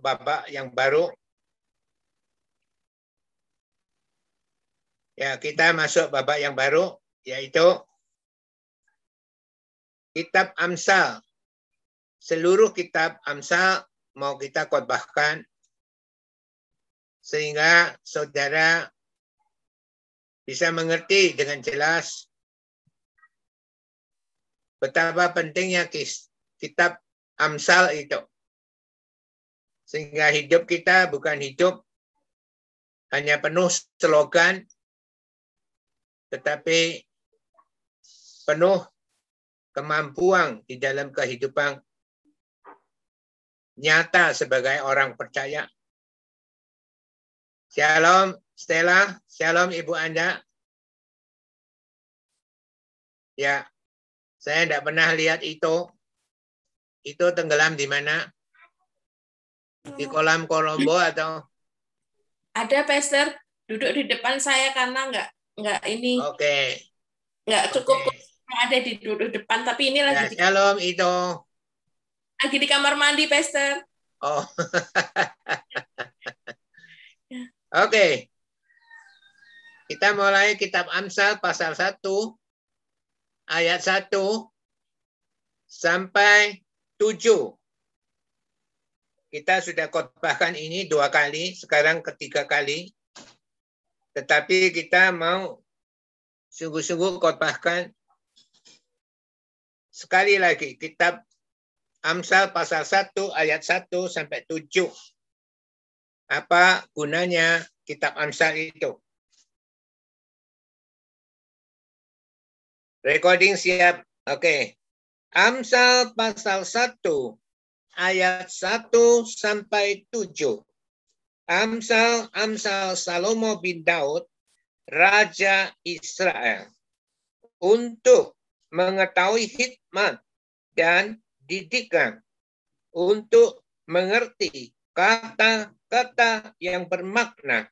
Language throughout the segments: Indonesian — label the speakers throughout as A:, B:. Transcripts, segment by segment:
A: babak yang baru. Ya, kita masuk babak yang baru yaitu kitab Amsal. Seluruh kitab Amsal mau kita khotbahkan sehingga saudara bisa mengerti dengan jelas betapa pentingnya kitab Amsal itu. Sehingga hidup kita bukan hidup hanya penuh slogan, tetapi penuh kemampuan di dalam kehidupan nyata sebagai orang percaya. Shalom Stella, shalom Ibu Anda. Ya, saya tidak pernah lihat itu. Itu tenggelam di mana? Di kolam Kolombo atau?
B: Ada, Pastor. Duduk di depan saya karena nggak nggak ini.
A: Oke. Okay.
B: Nggak cukup okay. ada di duduk depan, tapi ini lagi.
A: Ya, shalom itu.
B: Lagi di kamar mandi, Pastor.
A: Oh. Oke. Okay. Kita mulai kitab Amsal pasal 1 ayat 1 sampai 7. Kita sudah khotbahkan ini dua kali, sekarang ketiga kali. Tetapi kita mau sungguh-sungguh khotbahkan sekali lagi kitab Amsal pasal 1 ayat 1 sampai 7. Apa gunanya kitab Amsal itu? Recording siap. Oke. Okay. Amsal pasal 1 ayat 1 sampai 7. Amsal Amsal Salomo bin Daud raja Israel untuk mengetahui hikmat dan didikan untuk mengerti kata-kata yang bermakna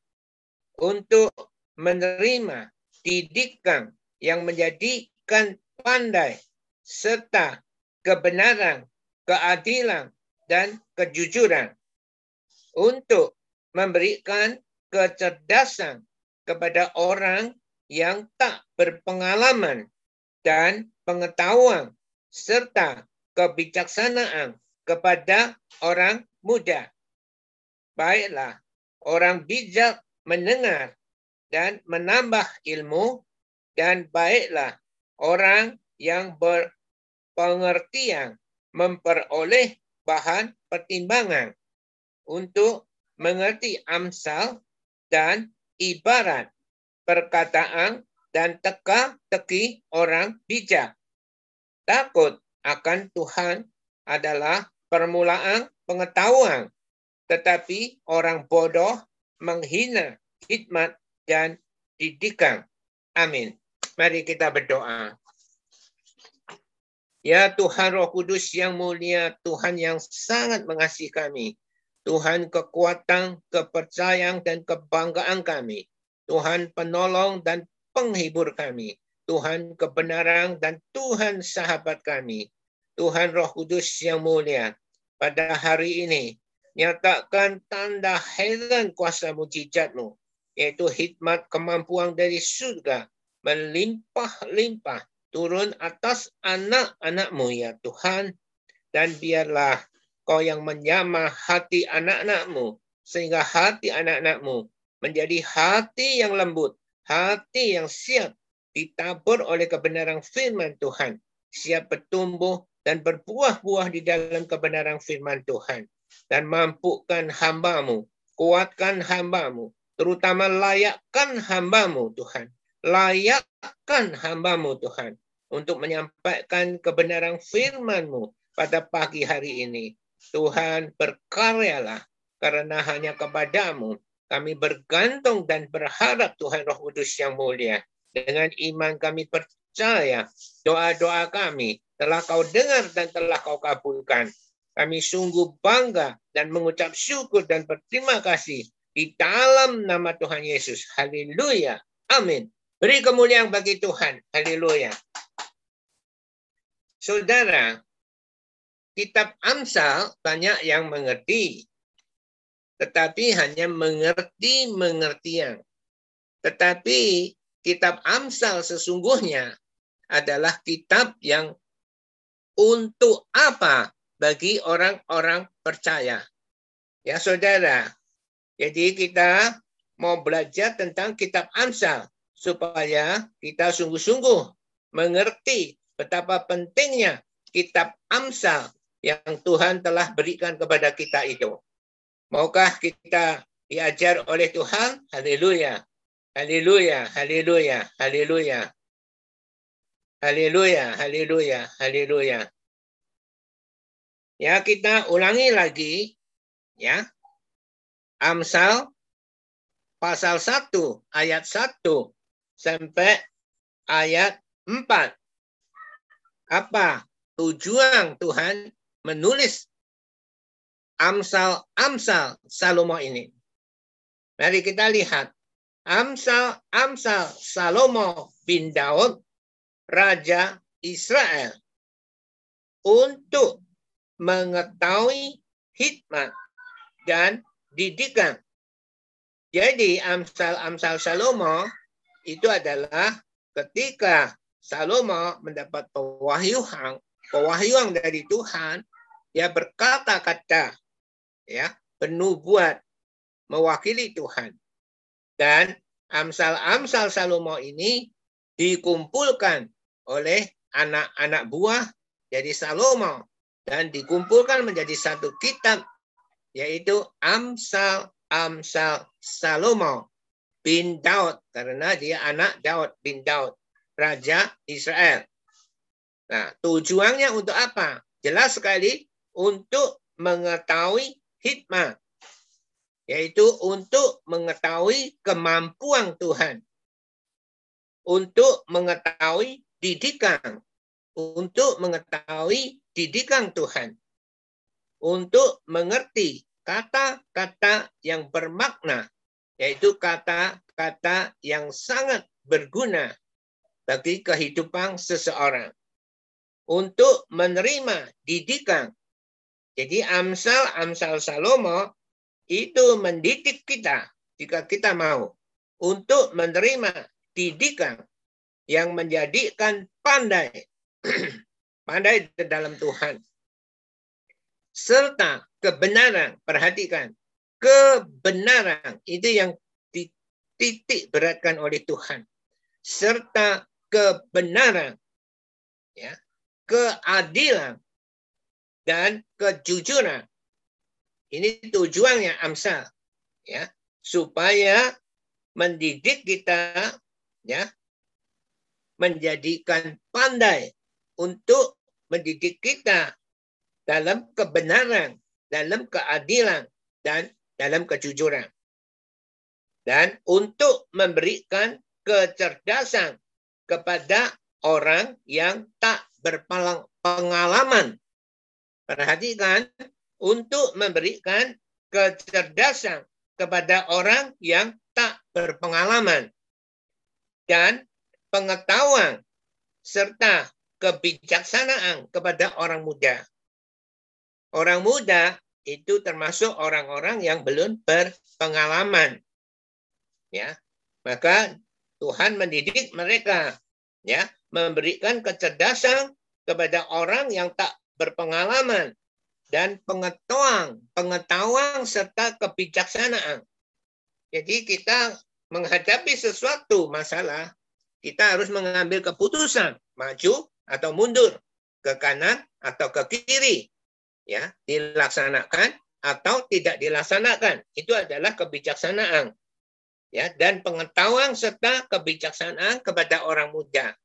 A: untuk menerima didikan yang menjadi akan pandai serta kebenaran, keadilan, dan kejujuran untuk memberikan kecerdasan kepada orang yang tak berpengalaman dan pengetahuan serta kebijaksanaan kepada orang muda. Baiklah, orang bijak mendengar dan menambah ilmu dan baiklah orang yang berpengertian memperoleh bahan pertimbangan untuk mengerti amsal dan ibarat perkataan dan teka-teki orang bijak. Takut akan Tuhan adalah permulaan pengetahuan, tetapi orang bodoh menghina hikmat dan didikan. Amin. Mari kita berdoa. Ya Tuhan Roh Kudus yang mulia, Tuhan yang sangat mengasihi kami. Tuhan kekuatan, kepercayaan, dan kebanggaan kami. Tuhan penolong dan penghibur kami. Tuhan kebenaran dan Tuhan sahabat kami. Tuhan Roh Kudus yang mulia, pada hari ini nyatakan tanda heran kuasa mujizatmu, yaitu hikmat kemampuan dari surga melimpah-limpah turun atas anak-anakmu ya Tuhan. Dan biarlah kau yang menyamah hati anak-anakmu. Sehingga hati anak-anakmu menjadi hati yang lembut. Hati yang siap ditabur oleh kebenaran firman Tuhan. Siap bertumbuh dan berbuah-buah di dalam kebenaran firman Tuhan. Dan mampukan hambamu, kuatkan hambamu, terutama layakkan hambamu Tuhan layakkan hambamu Tuhan untuk menyampaikan kebenaran firman-Mu pada pagi hari ini. Tuhan berkaryalah karena hanya kepadamu kami bergantung dan berharap Tuhan Roh Kudus yang mulia. Dengan iman kami percaya doa-doa kami telah kau dengar dan telah kau kabulkan. Kami sungguh bangga dan mengucap syukur dan berterima kasih di dalam nama Tuhan Yesus. Haleluya. Amin. Beri kemuliaan bagi Tuhan. Haleluya. Saudara, kitab Amsal banyak yang mengerti. tetapi hanya mengerti mengertian. Tetapi kitab Amsal sesungguhnya adalah kitab yang untuk apa bagi orang-orang percaya. Ya saudara, jadi kita mau belajar tentang kitab Amsal supaya kita sungguh-sungguh mengerti betapa pentingnya kitab Amsal yang Tuhan telah berikan kepada kita itu. Maukah kita diajar oleh Tuhan? Haleluya. Haleluya, haleluya, haleluya. Haleluya, haleluya, haleluya. Ya, kita ulangi lagi ya. Amsal pasal 1 ayat 1 sampai ayat 4. Apa tujuan Tuhan menulis Amsal-Amsal Salomo ini? Mari kita lihat. Amsal-Amsal Salomo bin Daud, Raja Israel, untuk mengetahui hikmat dan didikan. Jadi Amsal-Amsal Salomo itu adalah ketika Salomo mendapat pewahyuan, pewahyuan dari Tuhan, dia berkata-kata, ya, penubuat mewakili Tuhan. Dan Amsal-Amsal Salomo ini dikumpulkan oleh anak-anak buah jadi Salomo dan dikumpulkan menjadi satu kitab yaitu Amsal Amsal Salomo bin Daud karena dia anak Daud bin Daud raja Israel. Nah, tujuannya untuk apa? Jelas sekali untuk mengetahui hikmah yaitu untuk mengetahui kemampuan Tuhan. Untuk mengetahui didikan, untuk mengetahui didikan Tuhan untuk mengerti kata-kata yang bermakna, yaitu kata-kata yang sangat berguna bagi kehidupan seseorang. Untuk menerima didikan. Jadi Amsal-Amsal Salomo itu mendidik kita jika kita mau untuk menerima didikan yang menjadikan pandai pandai dalam Tuhan serta kebenaran. Perhatikan, kebenaran. Itu yang dititik beratkan oleh Tuhan. Serta kebenaran, ya, keadilan. Dan kejujuran. Ini tujuannya Amsal, ya, supaya mendidik kita, ya, menjadikan pandai untuk mendidik kita dalam kebenaran, dalam keadilan, dan dalam kejujuran. Dan untuk memberikan kecerdasan kepada orang yang tak berpengalaman. Perhatikan, untuk memberikan kecerdasan kepada orang yang tak berpengalaman. Dan pengetahuan serta kebijaksanaan kepada orang muda. Orang muda itu termasuk orang-orang yang belum berpengalaman. Ya. Maka Tuhan mendidik mereka ya, memberikan kecerdasan kepada orang yang tak berpengalaman dan pengetahuan, pengetahuan serta kebijaksanaan. Jadi kita menghadapi sesuatu masalah, kita harus mengambil keputusan maju atau mundur ke kanan atau ke kiri ya dilaksanakan atau tidak dilaksanakan. Itu adalah kebijaksanaan ya dan pengetahuan serta kebijaksanaan kepada orang muda.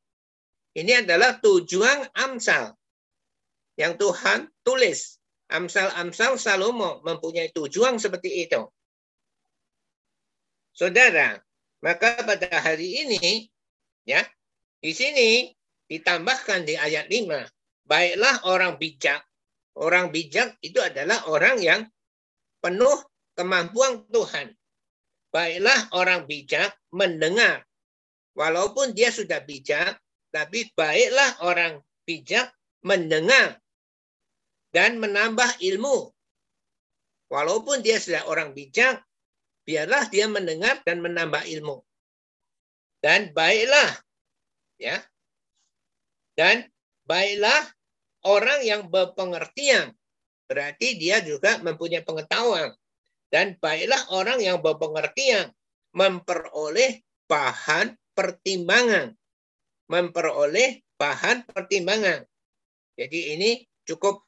A: Ini adalah tujuan Amsal. Yang Tuhan tulis Amsal-Amsal Salomo mempunyai tujuan seperti itu. Saudara maka pada hari ini ya di sini ditambahkan di ayat 5 baiklah orang bijak Orang bijak itu adalah orang yang penuh kemampuan Tuhan. Baiklah orang bijak mendengar. Walaupun dia sudah bijak, tapi baiklah orang bijak mendengar dan menambah ilmu. Walaupun dia sudah orang bijak, biarlah dia mendengar dan menambah ilmu. Dan baiklah ya. Dan baiklah orang yang berpengertian. Berarti dia juga mempunyai pengetahuan. Dan baiklah orang yang berpengertian memperoleh bahan pertimbangan. Memperoleh bahan pertimbangan. Jadi ini cukup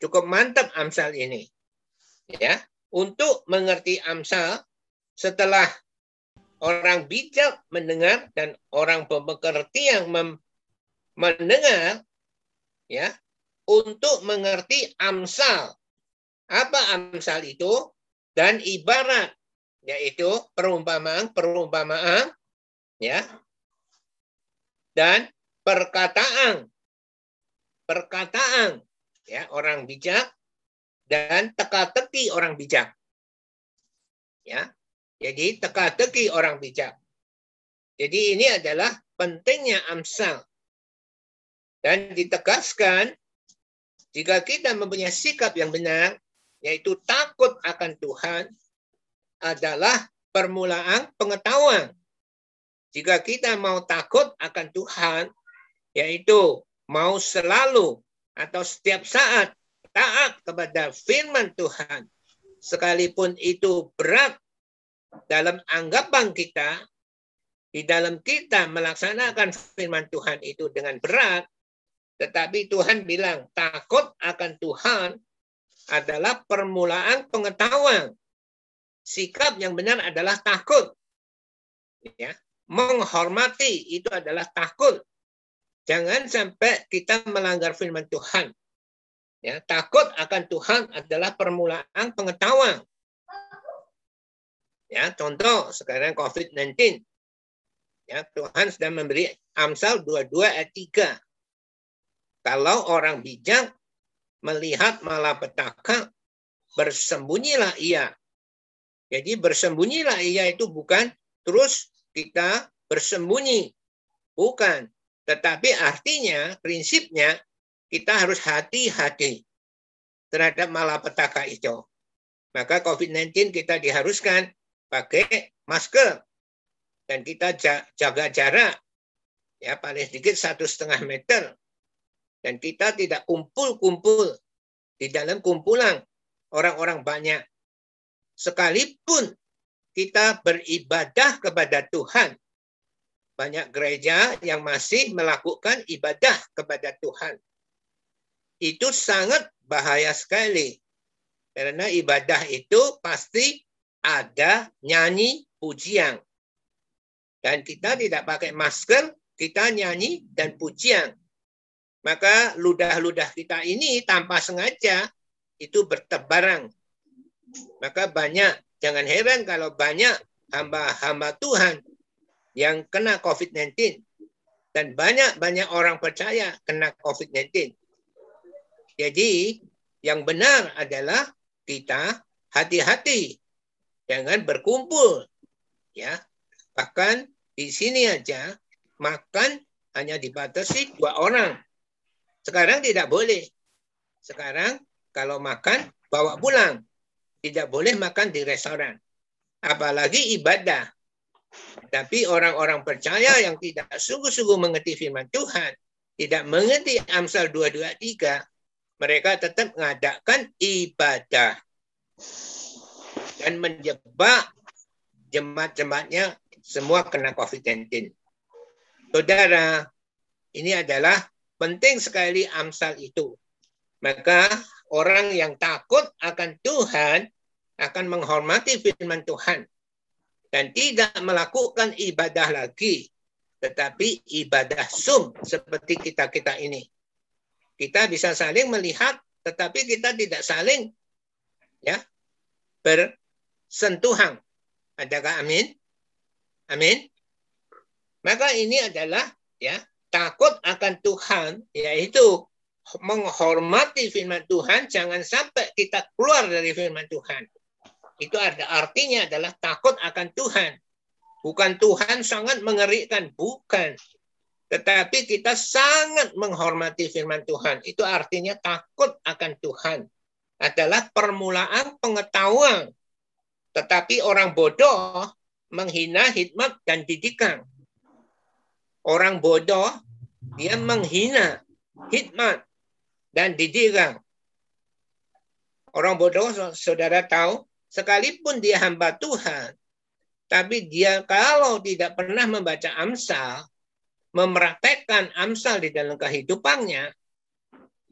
A: cukup mantap Amsal ini. Ya, untuk mengerti Amsal setelah orang bijak mendengar dan orang pemengerti yang mendengar ya untuk mengerti Amsal. Apa Amsal itu? Dan ibarat yaitu perumpamaan perumpamaan ya dan perkataan perkataan ya orang bijak dan teka-teki orang bijak. Ya. Jadi teka-teki orang bijak. Jadi ini adalah pentingnya amsal. Dan ditegaskan jika kita mempunyai sikap yang benar, yaitu takut akan Tuhan, adalah permulaan pengetahuan. Jika kita mau takut akan Tuhan, yaitu mau selalu atau setiap saat taat kepada firman Tuhan, sekalipun itu berat dalam anggapan kita, di dalam kita melaksanakan firman Tuhan itu dengan berat, tetapi Tuhan bilang takut akan Tuhan adalah permulaan pengetahuan. Sikap yang benar adalah takut. Ya, menghormati itu adalah takut. Jangan sampai kita melanggar firman Tuhan. Ya, takut akan Tuhan adalah permulaan pengetahuan. Ya, contoh sekarang COVID-19. Ya, Tuhan sudah memberi Amsal 22 ayat 3. Kalau orang bijak melihat malapetaka, bersembunyilah ia. Jadi bersembunyilah ia itu bukan terus kita bersembunyi. Bukan. Tetapi artinya, prinsipnya, kita harus hati-hati terhadap malapetaka itu. Maka COVID-19 kita diharuskan pakai masker dan kita jaga jarak ya paling sedikit satu setengah meter dan kita tidak kumpul-kumpul di dalam kumpulan orang-orang banyak sekalipun kita beribadah kepada Tuhan banyak gereja yang masih melakukan ibadah kepada Tuhan itu sangat bahaya sekali. Karena ibadah itu pasti ada nyanyi pujian. Dan kita tidak pakai masker, kita nyanyi dan pujian. Maka ludah-ludah kita ini tanpa sengaja itu bertebaran. Maka banyak, jangan heran kalau banyak hamba-hamba Tuhan yang kena COVID-19. Dan banyak-banyak orang percaya kena COVID-19 jadi yang benar adalah kita hati-hati jangan berkumpul ya bahkan di sini aja makan hanya dibatasi dua orang sekarang tidak boleh. Sekarang kalau makan bawa pulang. Tidak boleh makan di restoran. Apalagi ibadah. Tapi orang-orang percaya yang tidak sungguh-sungguh mengerti firman Tuhan tidak mengerti Amsal 223 mereka tetap mengadakan ibadah. Dan menjebak jemaat-jemaatnya semua kena COVID-19. Saudara, ini adalah penting sekali amsal itu. Maka orang yang takut akan Tuhan akan menghormati firman Tuhan dan tidak melakukan ibadah lagi, tetapi ibadah sum seperti kita-kita ini. Kita bisa saling melihat, tetapi kita tidak saling ya bersentuhan. Adakah amin? Amin. Maka ini adalah ya takut akan Tuhan, yaitu menghormati firman Tuhan, jangan sampai kita keluar dari firman Tuhan. Itu ada artinya adalah takut akan Tuhan. Bukan Tuhan sangat mengerikan, bukan. Tetapi kita sangat menghormati firman Tuhan. Itu artinya takut akan Tuhan. adalah permulaan pengetahuan. Tetapi orang bodoh menghina hikmat dan didikan. Orang bodoh dia menghina hikmat dan didikan. Orang bodoh saudara tahu sekalipun dia hamba Tuhan tapi dia kalau tidak pernah membaca Amsal mempraktekkan Amsal di dalam kehidupannya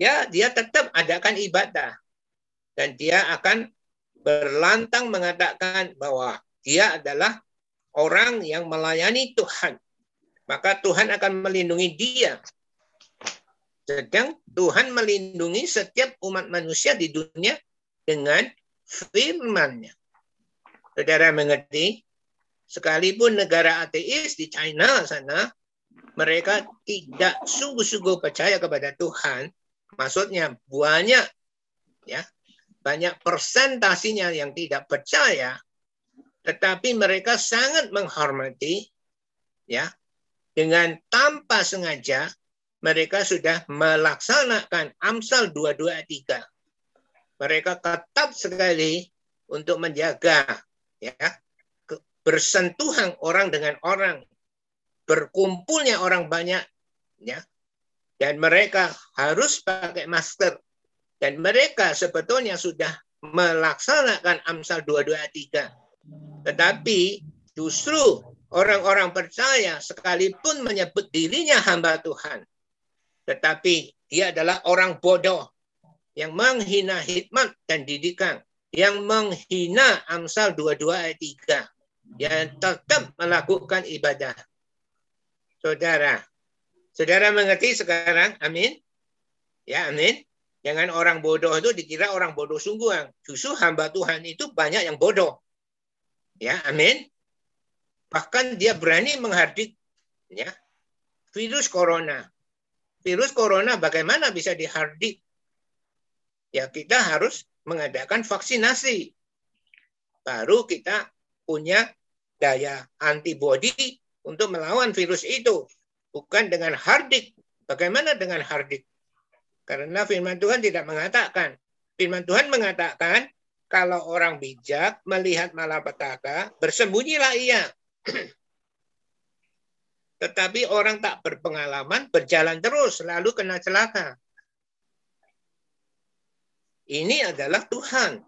A: ya dia tetap adakan ibadah dan dia akan berlantang mengatakan bahwa dia adalah orang yang melayani Tuhan. Maka Tuhan akan melindungi dia. Sedang Tuhan melindungi setiap umat manusia di dunia dengan firman-Nya. Saudara mengerti? Sekalipun negara ateis di China sana, mereka tidak sungguh-sungguh percaya kepada Tuhan, maksudnya banyak ya banyak persentasinya yang tidak percaya tetapi mereka sangat menghormati ya dengan tanpa sengaja mereka sudah melaksanakan Amsal 223 mereka ketat sekali untuk menjaga ya bersentuhan orang dengan orang berkumpulnya orang banyak ya. Dan mereka harus pakai masker. Dan mereka sebetulnya sudah melaksanakan Amsal 223 tetapi justru orang-orang percaya sekalipun menyebut dirinya hamba Tuhan tetapi dia adalah orang bodoh yang menghina hikmat dan didikan yang menghina Amsal 22 ayat 3 yang tetap melakukan ibadah saudara Saudara mengerti sekarang? Amin. Ya, amin. Jangan orang bodoh itu dikira orang bodoh sungguhan. Justru hamba Tuhan itu banyak yang bodoh. Ya, amin. Bahkan dia berani menghardik ya, virus corona. Virus corona bagaimana bisa dihardik? Ya, kita harus mengadakan vaksinasi. Baru kita punya daya antibodi untuk melawan virus itu bukan dengan hardik. Bagaimana dengan hardik? Karena firman Tuhan tidak mengatakan. Firman Tuhan mengatakan, kalau orang bijak melihat malapetaka, bersembunyilah ia. Tetapi orang tak berpengalaman berjalan terus, lalu kena celaka. Ini adalah Tuhan.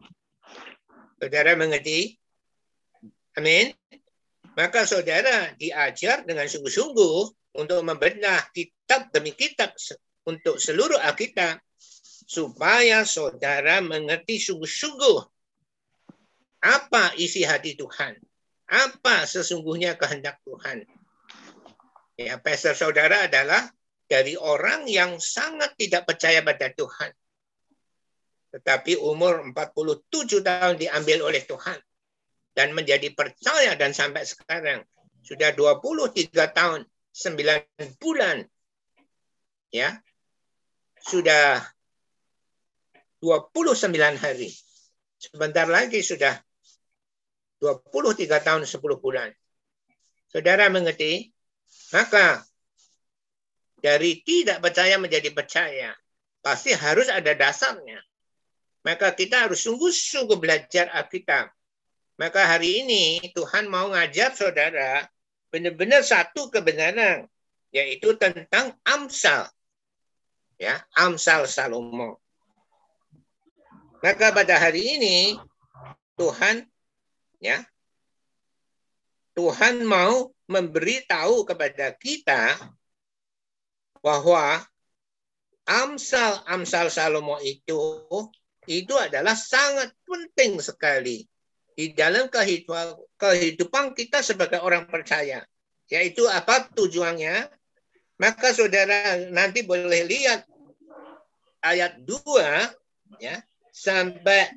A: Saudara mengerti? Amin. Maka saudara diajar dengan sungguh-sungguh untuk membedah kitab demi kitab untuk seluruh Alkitab supaya saudara mengerti sungguh-sungguh apa isi hati Tuhan, apa sesungguhnya kehendak Tuhan. Ya, pastor saudara adalah dari orang yang sangat tidak percaya pada Tuhan. Tetapi umur 47 tahun diambil oleh Tuhan dan menjadi percaya dan sampai sekarang sudah 23 tahun sembilan bulan ya sudah 29 hari. Sebentar lagi sudah 23 tahun 10 bulan. Saudara mengerti? Maka dari tidak percaya menjadi percaya, pasti harus ada dasarnya. Maka kita harus sungguh-sungguh belajar Alkitab. Maka hari ini Tuhan mau ngajar saudara benar-benar satu kebenaran yaitu tentang Amsal. Ya, Amsal Salomo. Maka pada hari ini Tuhan ya Tuhan mau memberitahu kepada kita bahwa Amsal-amsal Salomo itu itu adalah sangat penting sekali di dalam kehidupan, kita sebagai orang percaya. Yaitu apa tujuannya? Maka saudara nanti boleh lihat ayat 2 ya sampai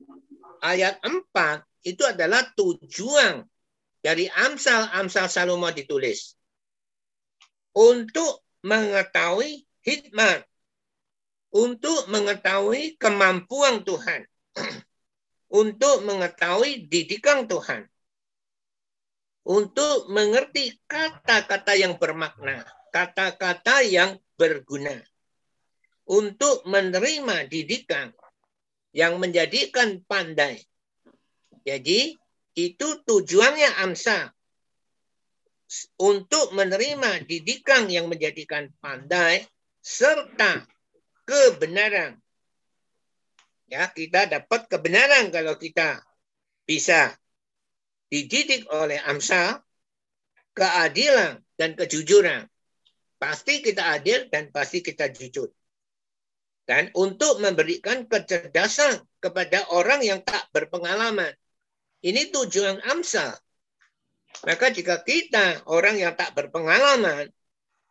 A: ayat 4 itu adalah tujuan dari Amsal-Amsal Salomo ditulis. Untuk mengetahui hikmat. Untuk mengetahui kemampuan Tuhan. untuk mengetahui didikan Tuhan. Untuk mengerti kata-kata yang bermakna, kata-kata yang berguna. Untuk menerima didikan yang menjadikan pandai. Jadi itu tujuannya AMSA untuk menerima didikan yang menjadikan pandai serta kebenaran. Ya, kita dapat kebenaran kalau kita bisa dididik oleh AMSA, keadilan dan kejujuran. Pasti kita adil dan pasti kita jujur. Dan untuk memberikan kecerdasan kepada orang yang tak berpengalaman. Ini tujuan AMSA. Maka jika kita orang yang tak berpengalaman,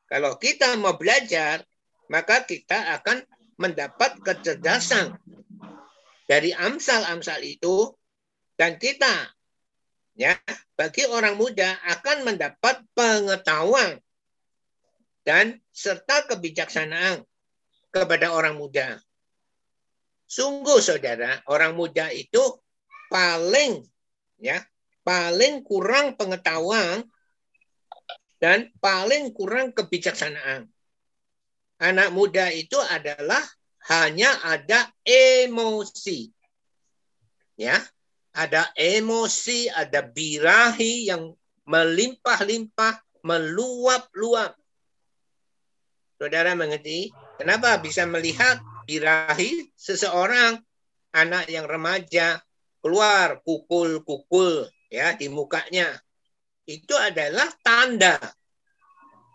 A: kalau kita mau belajar, maka kita akan mendapat kecerdasan dari amsal-amsal itu dan kita ya bagi orang muda akan mendapat pengetahuan dan serta kebijaksanaan kepada orang muda. Sungguh saudara, orang muda itu paling ya paling kurang pengetahuan dan paling kurang kebijaksanaan. Anak muda itu adalah hanya ada emosi. Ya, ada emosi, ada birahi yang melimpah-limpah, meluap-luap. Saudara mengerti? Kenapa bisa melihat birahi seseorang anak yang remaja keluar kukul-kukul ya di mukanya itu adalah tanda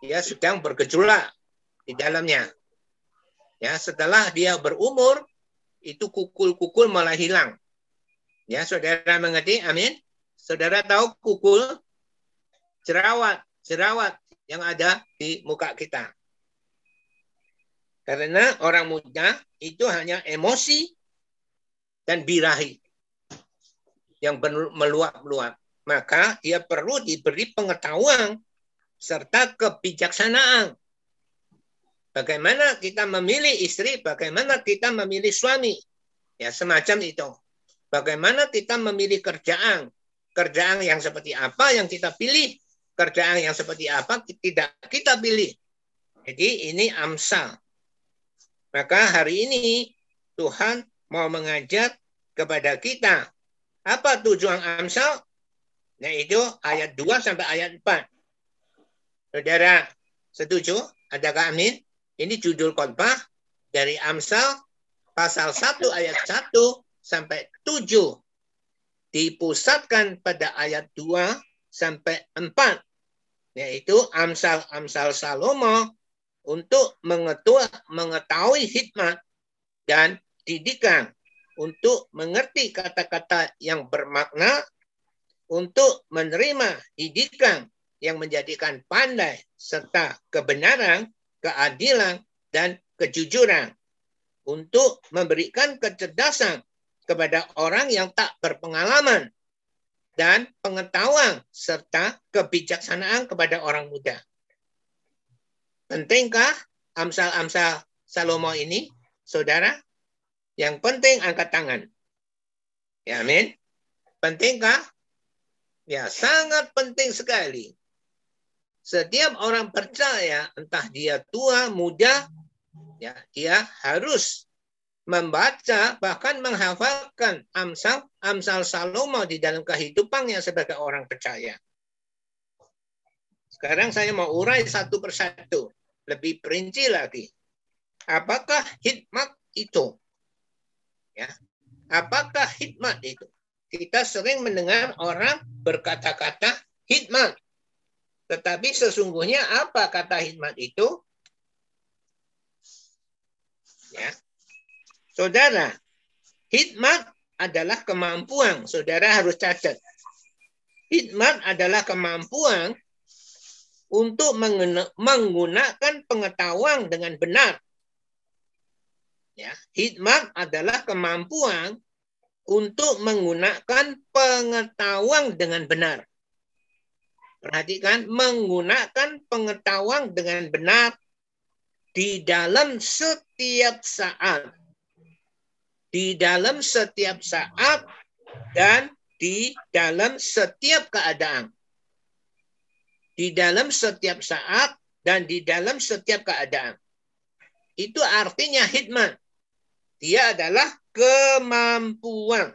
A: dia sedang bergejolak di dalamnya. Ya, setelah dia berumur itu kukul-kukul malah hilang. Ya, saudara mengerti? Amin. Saudara tahu kukul jerawat, jerawat yang ada di muka kita. Karena orang muda itu hanya emosi dan birahi yang meluap-luap. Maka dia perlu diberi pengetahuan serta kebijaksanaan. Bagaimana kita memilih istri, bagaimana kita memilih suami. Ya, semacam itu. Bagaimana kita memilih kerjaan. Kerjaan yang seperti apa yang kita pilih. Kerjaan yang seperti apa tidak kita pilih. Jadi ini amsal. Maka hari ini Tuhan mau mengajar kepada kita apa tujuan Amsal? Yaitu ayat 2 sampai ayat 4. Saudara setuju? Adakah amin? Ini judul khotbah dari Amsal pasal 1 ayat 1 sampai 7. Dipusatkan pada ayat 2 sampai 4. Yaitu Amsal-Amsal Salomo untuk mengetahui hikmat dan didikan untuk mengerti kata-kata yang bermakna, untuk menerima didikan yang menjadikan pandai serta kebenaran, keadilan, dan kejujuran, untuk memberikan kecerdasan kepada orang yang tak berpengalaman dan pengetahuan serta kebijaksanaan kepada orang muda. Pentingkah amsal-amsal Salomo ini, saudara? Yang penting angkat tangan. Ya, amin. Pentingkah? Ya, sangat penting sekali. Setiap orang percaya, entah dia tua, muda, ya, dia harus membaca bahkan menghafalkan Amsal Amsal Salomo di dalam kehidupannya sebagai orang percaya. Sekarang saya mau urai satu persatu, lebih perinci lagi. Apakah hikmat itu? Ya. Apakah hikmat itu? Kita sering mendengar orang berkata-kata hikmat. Tetapi sesungguhnya apa kata hikmat itu? Ya. Saudara, hikmat adalah kemampuan. Saudara harus catat. Hikmat adalah kemampuan untuk menggunakan pengetahuan dengan benar Ya, hikmat adalah kemampuan untuk menggunakan pengetahuan dengan benar. Perhatikan, menggunakan pengetahuan dengan benar di dalam setiap saat. Di dalam setiap saat dan di dalam setiap keadaan. Di dalam setiap saat dan di dalam setiap keadaan. Itu artinya hikmat. Dia adalah kemampuan.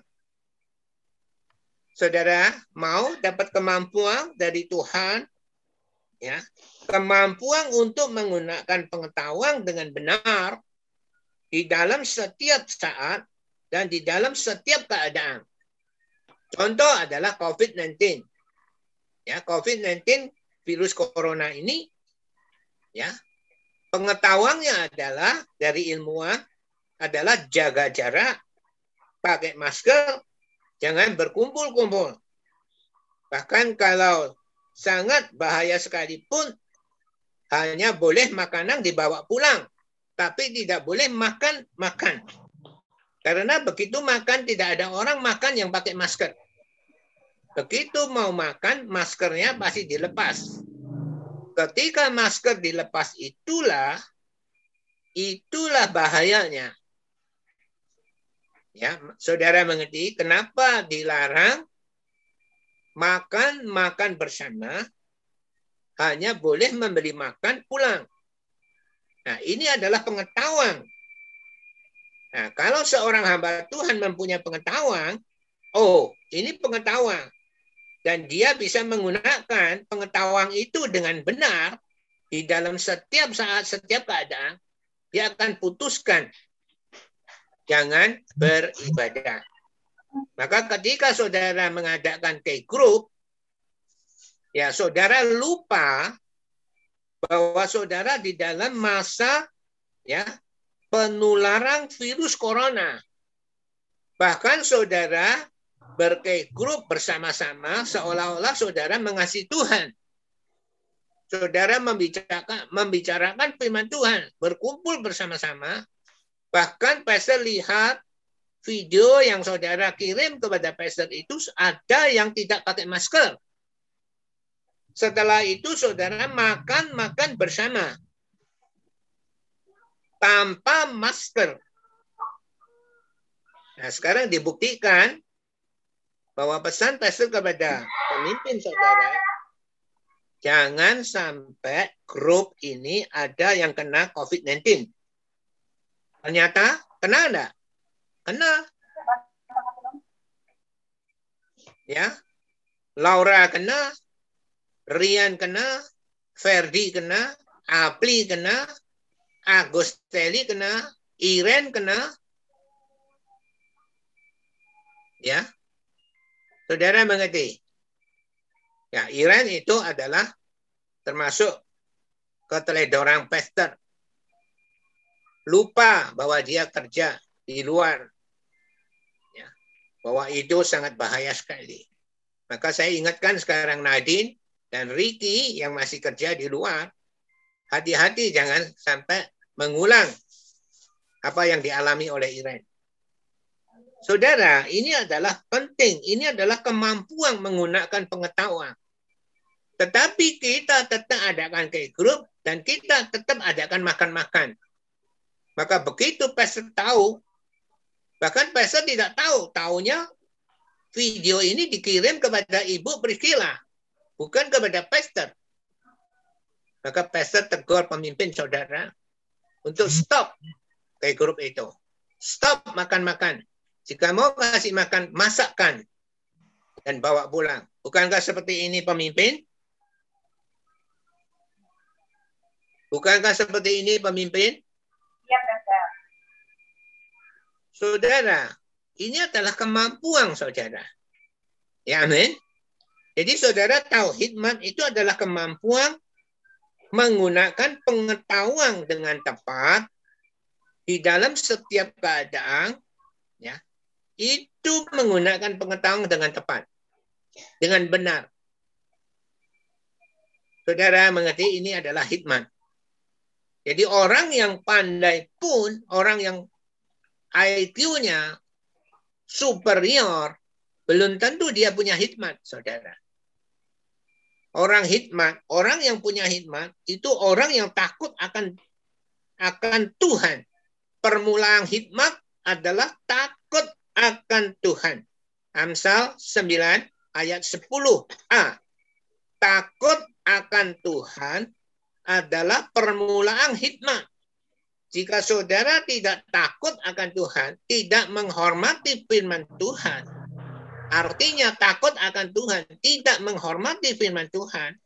A: Saudara mau dapat kemampuan dari Tuhan, ya, kemampuan untuk menggunakan pengetahuan dengan benar di dalam setiap saat dan di dalam setiap keadaan. Contoh adalah COVID-19. Ya, COVID-19 virus corona ini ya pengetahuannya adalah dari ilmuwan adalah jaga jarak, pakai masker, jangan berkumpul-kumpul. Bahkan kalau sangat bahaya sekalipun hanya boleh makanan dibawa pulang, tapi tidak boleh makan-makan. Karena begitu makan tidak ada orang makan yang pakai masker. Begitu mau makan, maskernya pasti dilepas. Ketika masker dilepas itulah itulah bahayanya. Ya, saudara mengerti kenapa dilarang makan makan bersama hanya boleh membeli makan pulang. Nah, ini adalah pengetahuan Nah, kalau seorang hamba Tuhan mempunyai pengetahuan, oh, ini pengetahuan. Dan dia bisa menggunakan pengetahuan itu dengan benar di dalam setiap saat, setiap keadaan, dia akan putuskan jangan beribadah. Maka ketika saudara mengadakan ke grup, ya saudara lupa bahwa saudara di dalam masa ya penularan virus corona. Bahkan saudara berke grup bersama-sama seolah-olah saudara mengasihi Tuhan. Saudara membicarakan, membicarakan firman Tuhan, berkumpul bersama-sama. Bahkan pastor lihat video yang saudara kirim kepada pastor itu ada yang tidak pakai masker. Setelah itu saudara makan-makan bersama tanpa masker. Nah, sekarang dibuktikan bahwa pesan pastor kepada pemimpin saudara, jangan sampai grup ini ada yang kena COVID-19. Ternyata kena enggak? Kena. Ya. Laura kena, Rian kena, Ferdi kena, Apli kena, Agostelli kena, Iren kena. Ya. Saudara mengerti? Ya, Iren itu adalah termasuk keteledoran pester. Lupa bahwa dia kerja di luar. Ya. Bahwa itu sangat bahaya sekali. Maka saya ingatkan sekarang Nadine dan Ricky yang masih kerja di luar, hati-hati jangan sampai mengulang apa yang dialami oleh Iren. Saudara, ini adalah penting. Ini adalah kemampuan menggunakan pengetahuan. Tetapi kita tetap adakan ke grup dan kita tetap adakan makan-makan. Maka begitu pastor tahu, bahkan pastor tidak tahu, tahunya video ini dikirim kepada Ibu Priscilla, bukan kepada pastor. Maka pastor tegur pemimpin saudara, untuk stop kayak grup itu. Stop makan-makan. Jika mau kasih makan, masakkan dan bawa pulang. Bukankah seperti ini pemimpin? Bukankah seperti ini pemimpin?
B: Iya, Pastor.
A: Saudara, ini adalah kemampuan saudara. Ya, amin. Jadi saudara tahu hikmat itu adalah kemampuan menggunakan pengetahuan dengan tepat di dalam setiap keadaan ya itu menggunakan pengetahuan dengan tepat dengan benar saudara mengerti ini adalah hikmat jadi orang yang pandai pun orang yang IQ-nya superior belum tentu dia punya hikmat saudara orang hikmat, orang yang punya hikmat itu orang yang takut akan akan Tuhan. Permulaan hikmat adalah takut akan Tuhan. Amsal 9 ayat 10a. Takut akan Tuhan adalah permulaan hikmat. Jika saudara tidak takut akan Tuhan, tidak menghormati firman Tuhan, artinya takut akan Tuhan, tidak menghormati firman Tuhan,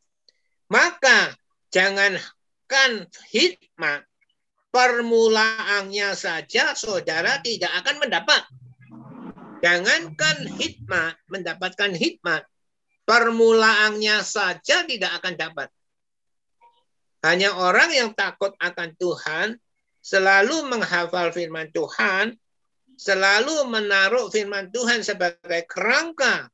A: maka jangankan hikmat, permulaannya saja saudara tidak akan mendapat. Jangankan hikmat, mendapatkan hikmat, permulaannya saja tidak akan dapat. Hanya orang yang takut akan Tuhan, selalu menghafal firman Tuhan, selalu menaruh firman Tuhan sebagai kerangka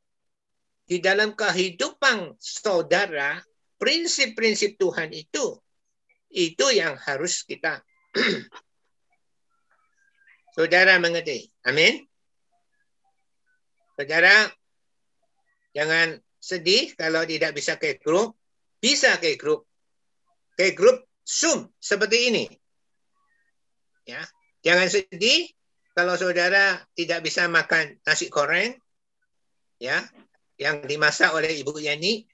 A: di dalam kehidupan saudara, prinsip-prinsip Tuhan itu, itu yang harus kita saudara mengerti. Amin. Saudara, jangan sedih kalau tidak bisa ke grup. Bisa ke grup ke grup Zoom seperti ini. Ya, jangan sedih kalau saudara tidak bisa makan nasi goreng, ya, yang dimasak oleh Ibu Yani.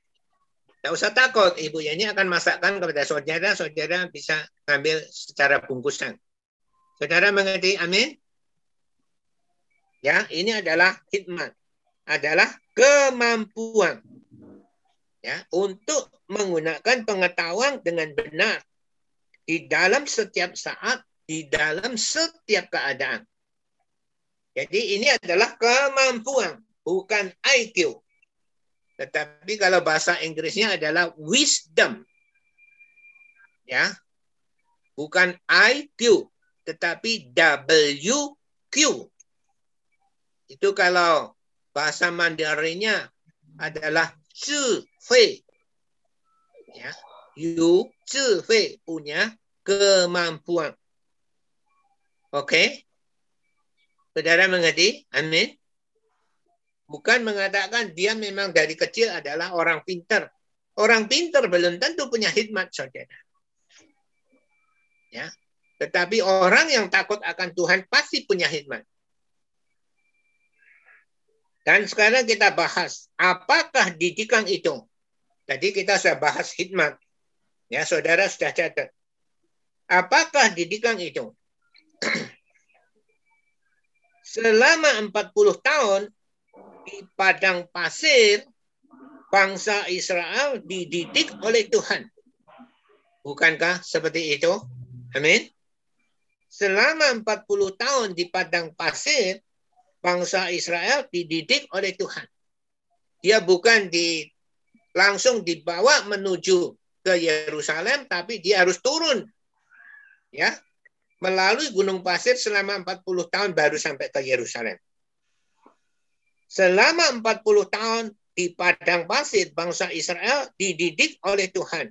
A: Tidak usah takut, Ibu Yani akan masakkan kepada saudara, saudara bisa ambil secara bungkusan. Saudara mengerti? Amin. Ya, ini adalah hikmat, adalah kemampuan ya untuk menggunakan pengetahuan dengan benar di dalam setiap saat, di dalam setiap keadaan. Jadi ini adalah kemampuan, bukan IQ. Tetapi kalau bahasa Inggrisnya adalah wisdom. Ya. Bukan IQ, tetapi WQ. Itu kalau bahasa Mandarinnya adalah 智慧 ya yu fei punya kemampuan oke saudara mengerti amin bukan mengatakan dia memang dari kecil adalah orang pintar orang pintar belum tentu punya hikmat saudara ya tetapi orang yang takut akan Tuhan pasti punya hikmat dan sekarang kita bahas, apakah didikan itu? Tadi kita sudah bahas hikmat. Ya, saudara sudah catat. Apakah didikan itu? Selama 40 tahun di padang pasir, bangsa Israel dididik oleh Tuhan. Bukankah seperti itu? Amin. Selama 40 tahun di padang pasir, bangsa Israel dididik oleh Tuhan. Dia bukan di langsung dibawa menuju ke Yerusalem, tapi dia harus turun. Ya, melalui gunung pasir selama 40 tahun baru sampai ke Yerusalem. Selama 40 tahun di padang pasir bangsa Israel dididik oleh Tuhan.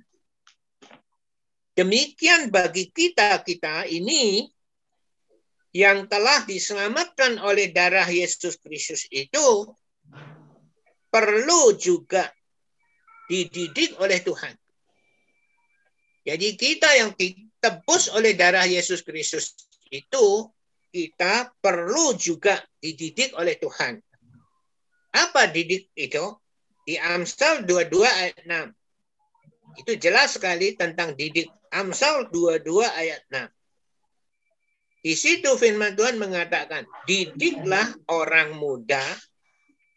A: Demikian bagi kita kita ini yang telah diselamatkan oleh darah Yesus Kristus itu perlu juga dididik oleh Tuhan. Jadi kita yang ditebus oleh darah Yesus Kristus itu kita perlu juga dididik oleh Tuhan. Apa didik itu? Di Amsal 22 ayat 6. Itu jelas sekali tentang didik. Amsal 22 ayat 6. Di situ firman Tuhan mengatakan, didiklah orang muda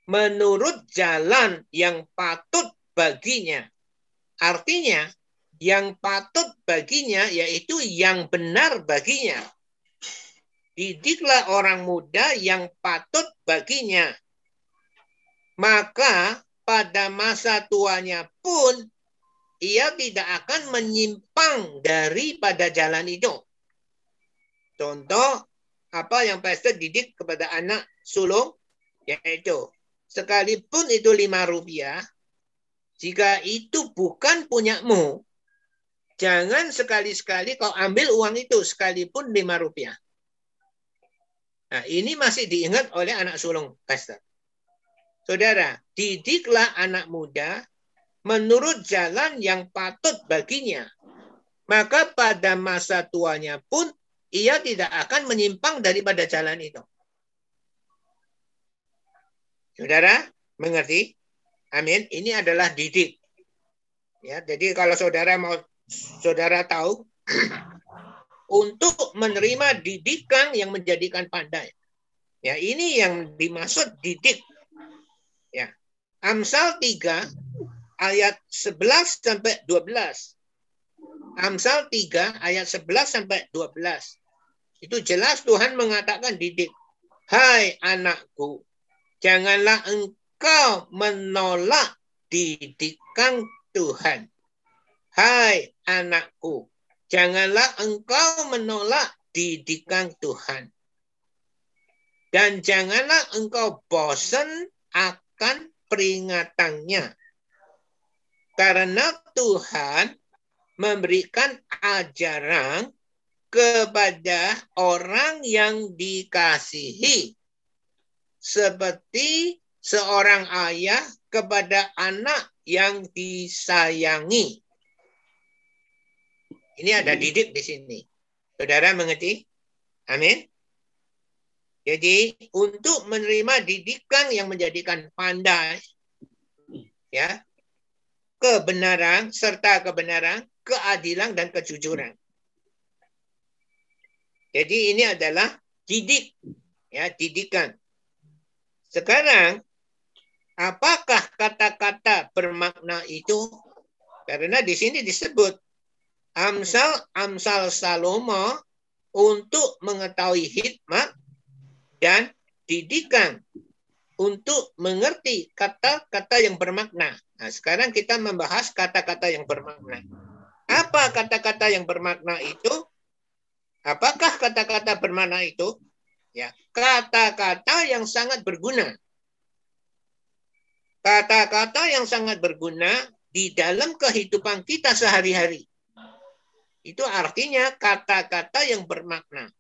A: menurut jalan yang patut baginya. Artinya, yang patut baginya yaitu yang benar baginya. Didiklah orang muda yang patut baginya. Maka pada masa tuanya pun ia tidak akan menyimpang daripada jalan itu. Contoh apa yang pastor didik kepada anak sulung yaitu sekalipun itu lima rupiah jika itu bukan punyamu jangan sekali-sekali kau ambil uang itu sekalipun lima rupiah. Nah, ini masih diingat oleh anak sulung pastor. Saudara, didiklah anak muda menurut jalan yang patut baginya. Maka pada masa tuanya pun ia tidak akan menyimpang daripada jalan itu. Saudara, mengerti? Amin. Ini adalah didik. Ya, jadi kalau saudara mau saudara tahu untuk menerima didikan yang menjadikan pandai. Ya, ini yang dimaksud didik. Ya. Amsal 3 ayat 11 sampai 12. Amsal 3 ayat 11 sampai 12. Itu jelas Tuhan mengatakan didik. Hai anakku, janganlah engkau menolak didikan Tuhan. Hai anakku, janganlah engkau menolak didikan Tuhan. Dan janganlah engkau bosan akan peringatannya. Karena Tuhan memberikan ajaran kepada orang yang dikasihi. Seperti seorang ayah kepada anak yang disayangi. Ini ada didik di sini. Saudara mengerti? Amin. Jadi untuk menerima didikan yang menjadikan pandai, ya, kebenaran serta kebenaran, keadilan dan kejujuran. Jadi ini adalah didik, ya didikan. Sekarang, apakah kata-kata bermakna itu? Karena di sini disebut Amsal Amsal Salomo untuk mengetahui hikmat dan didikan untuk mengerti kata-kata yang bermakna. Nah, sekarang kita membahas kata-kata yang bermakna. Apa kata-kata yang bermakna itu? Apakah kata-kata bermakna itu? Ya, kata-kata yang sangat berguna. Kata-kata yang sangat berguna di dalam kehidupan kita sehari-hari. Itu artinya kata-kata yang bermakna.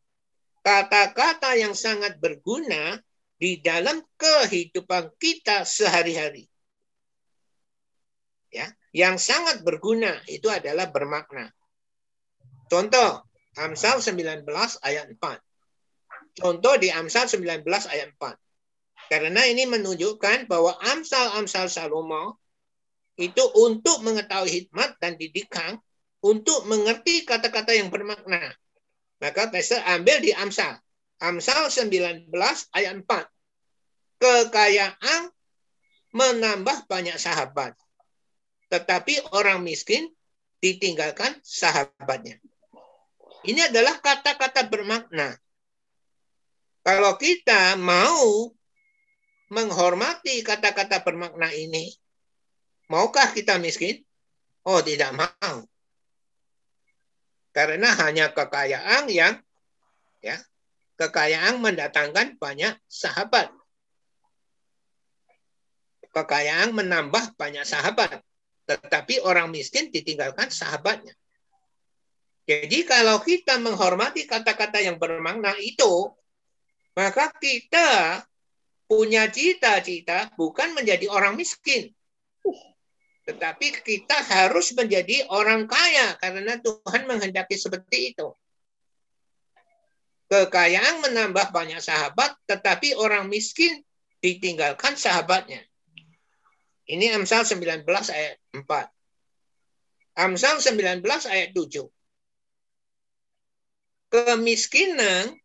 A: Kata-kata yang sangat berguna di dalam kehidupan kita sehari-hari. Ya, yang sangat berguna itu adalah bermakna. Contoh, Amsal 19 ayat 4. Contoh di Amsal 19 ayat 4. Karena ini menunjukkan bahwa Amsal-Amsal Salomo itu untuk mengetahui hikmat dan didikan, untuk mengerti kata-kata yang bermakna. Maka Pastor ambil di Amsal. Amsal 19 ayat 4. Kekayaan menambah banyak sahabat. Tetapi orang miskin ditinggalkan sahabatnya. Ini adalah kata-kata bermakna. Kalau kita mau menghormati kata-kata bermakna ini, maukah kita miskin? Oh, tidak mau. Karena hanya kekayaan yang ya, kekayaan mendatangkan banyak sahabat. Kekayaan menambah banyak sahabat, tetapi orang miskin ditinggalkan sahabatnya. Jadi kalau kita menghormati kata-kata yang bermakna itu, maka kita punya cita-cita bukan menjadi orang miskin. Tetapi kita harus menjadi orang kaya karena Tuhan menghendaki seperti itu. Kekayaan menambah banyak sahabat, tetapi orang miskin ditinggalkan sahabatnya. Ini Amsal 19 ayat 4. Amsal 19 ayat 7 kemiskinan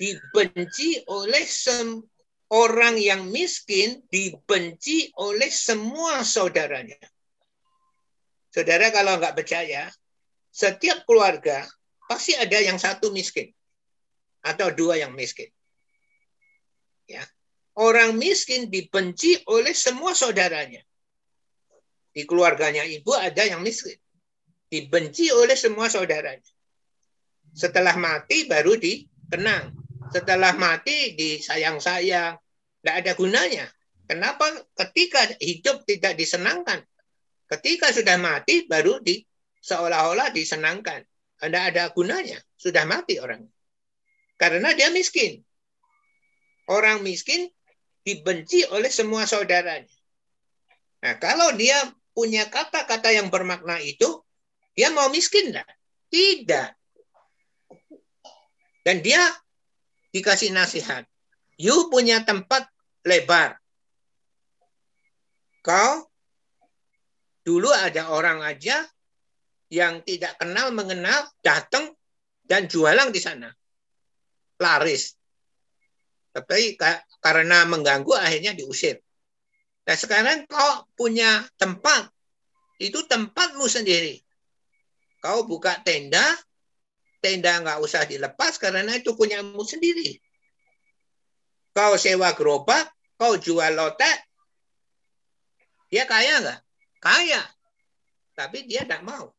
A: dibenci oleh orang yang miskin dibenci oleh semua saudaranya. Saudara kalau nggak percaya, setiap keluarga pasti ada yang satu miskin atau dua yang miskin. Ya. Orang miskin dibenci oleh semua saudaranya. Di keluarganya ibu ada yang miskin. Dibenci oleh semua saudaranya. Setelah mati baru dikenang. Setelah mati disayang-sayang. Tidak ada gunanya. Kenapa ketika hidup tidak disenangkan? Ketika sudah mati baru di seolah-olah disenangkan. Tidak ada gunanya. Sudah mati orang. Karena dia miskin. Orang miskin dibenci oleh semua saudaranya. Nah, kalau dia punya kata-kata yang bermakna itu, dia mau miskin enggak? Tidak. Dan dia dikasih nasihat. You punya tempat lebar. Kau dulu ada orang aja yang tidak kenal mengenal datang dan jualan di sana. Laris. Tapi karena mengganggu akhirnya diusir. Nah sekarang kau punya tempat, itu tempatmu sendiri. Kau buka tenda, tenda nggak usah dilepas karena itu punyamu sendiri. Kau sewa gerobak, kau jual lotek, dia kaya nggak? Kaya. Tapi dia tidak mau.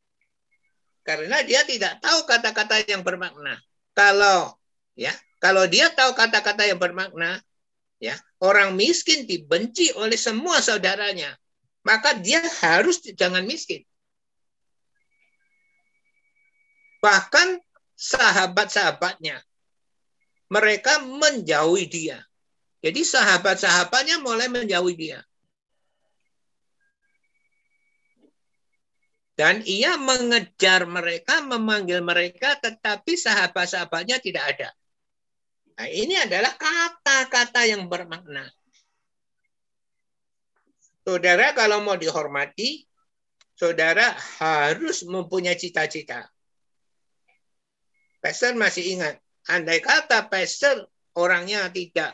A: Karena dia tidak tahu kata-kata yang bermakna. Kalau ya, kalau dia tahu kata-kata yang bermakna, ya orang miskin dibenci oleh semua saudaranya maka dia harus jangan miskin bahkan sahabat-sahabatnya mereka menjauhi dia jadi sahabat-sahabatnya mulai menjauhi dia dan ia mengejar mereka memanggil mereka tetapi sahabat-sahabatnya tidak ada Nah, ini adalah kata-kata yang bermakna. Saudara kalau mau dihormati, saudara harus mempunyai cita-cita. Pastor masih ingat, andai kata pastor orangnya tidak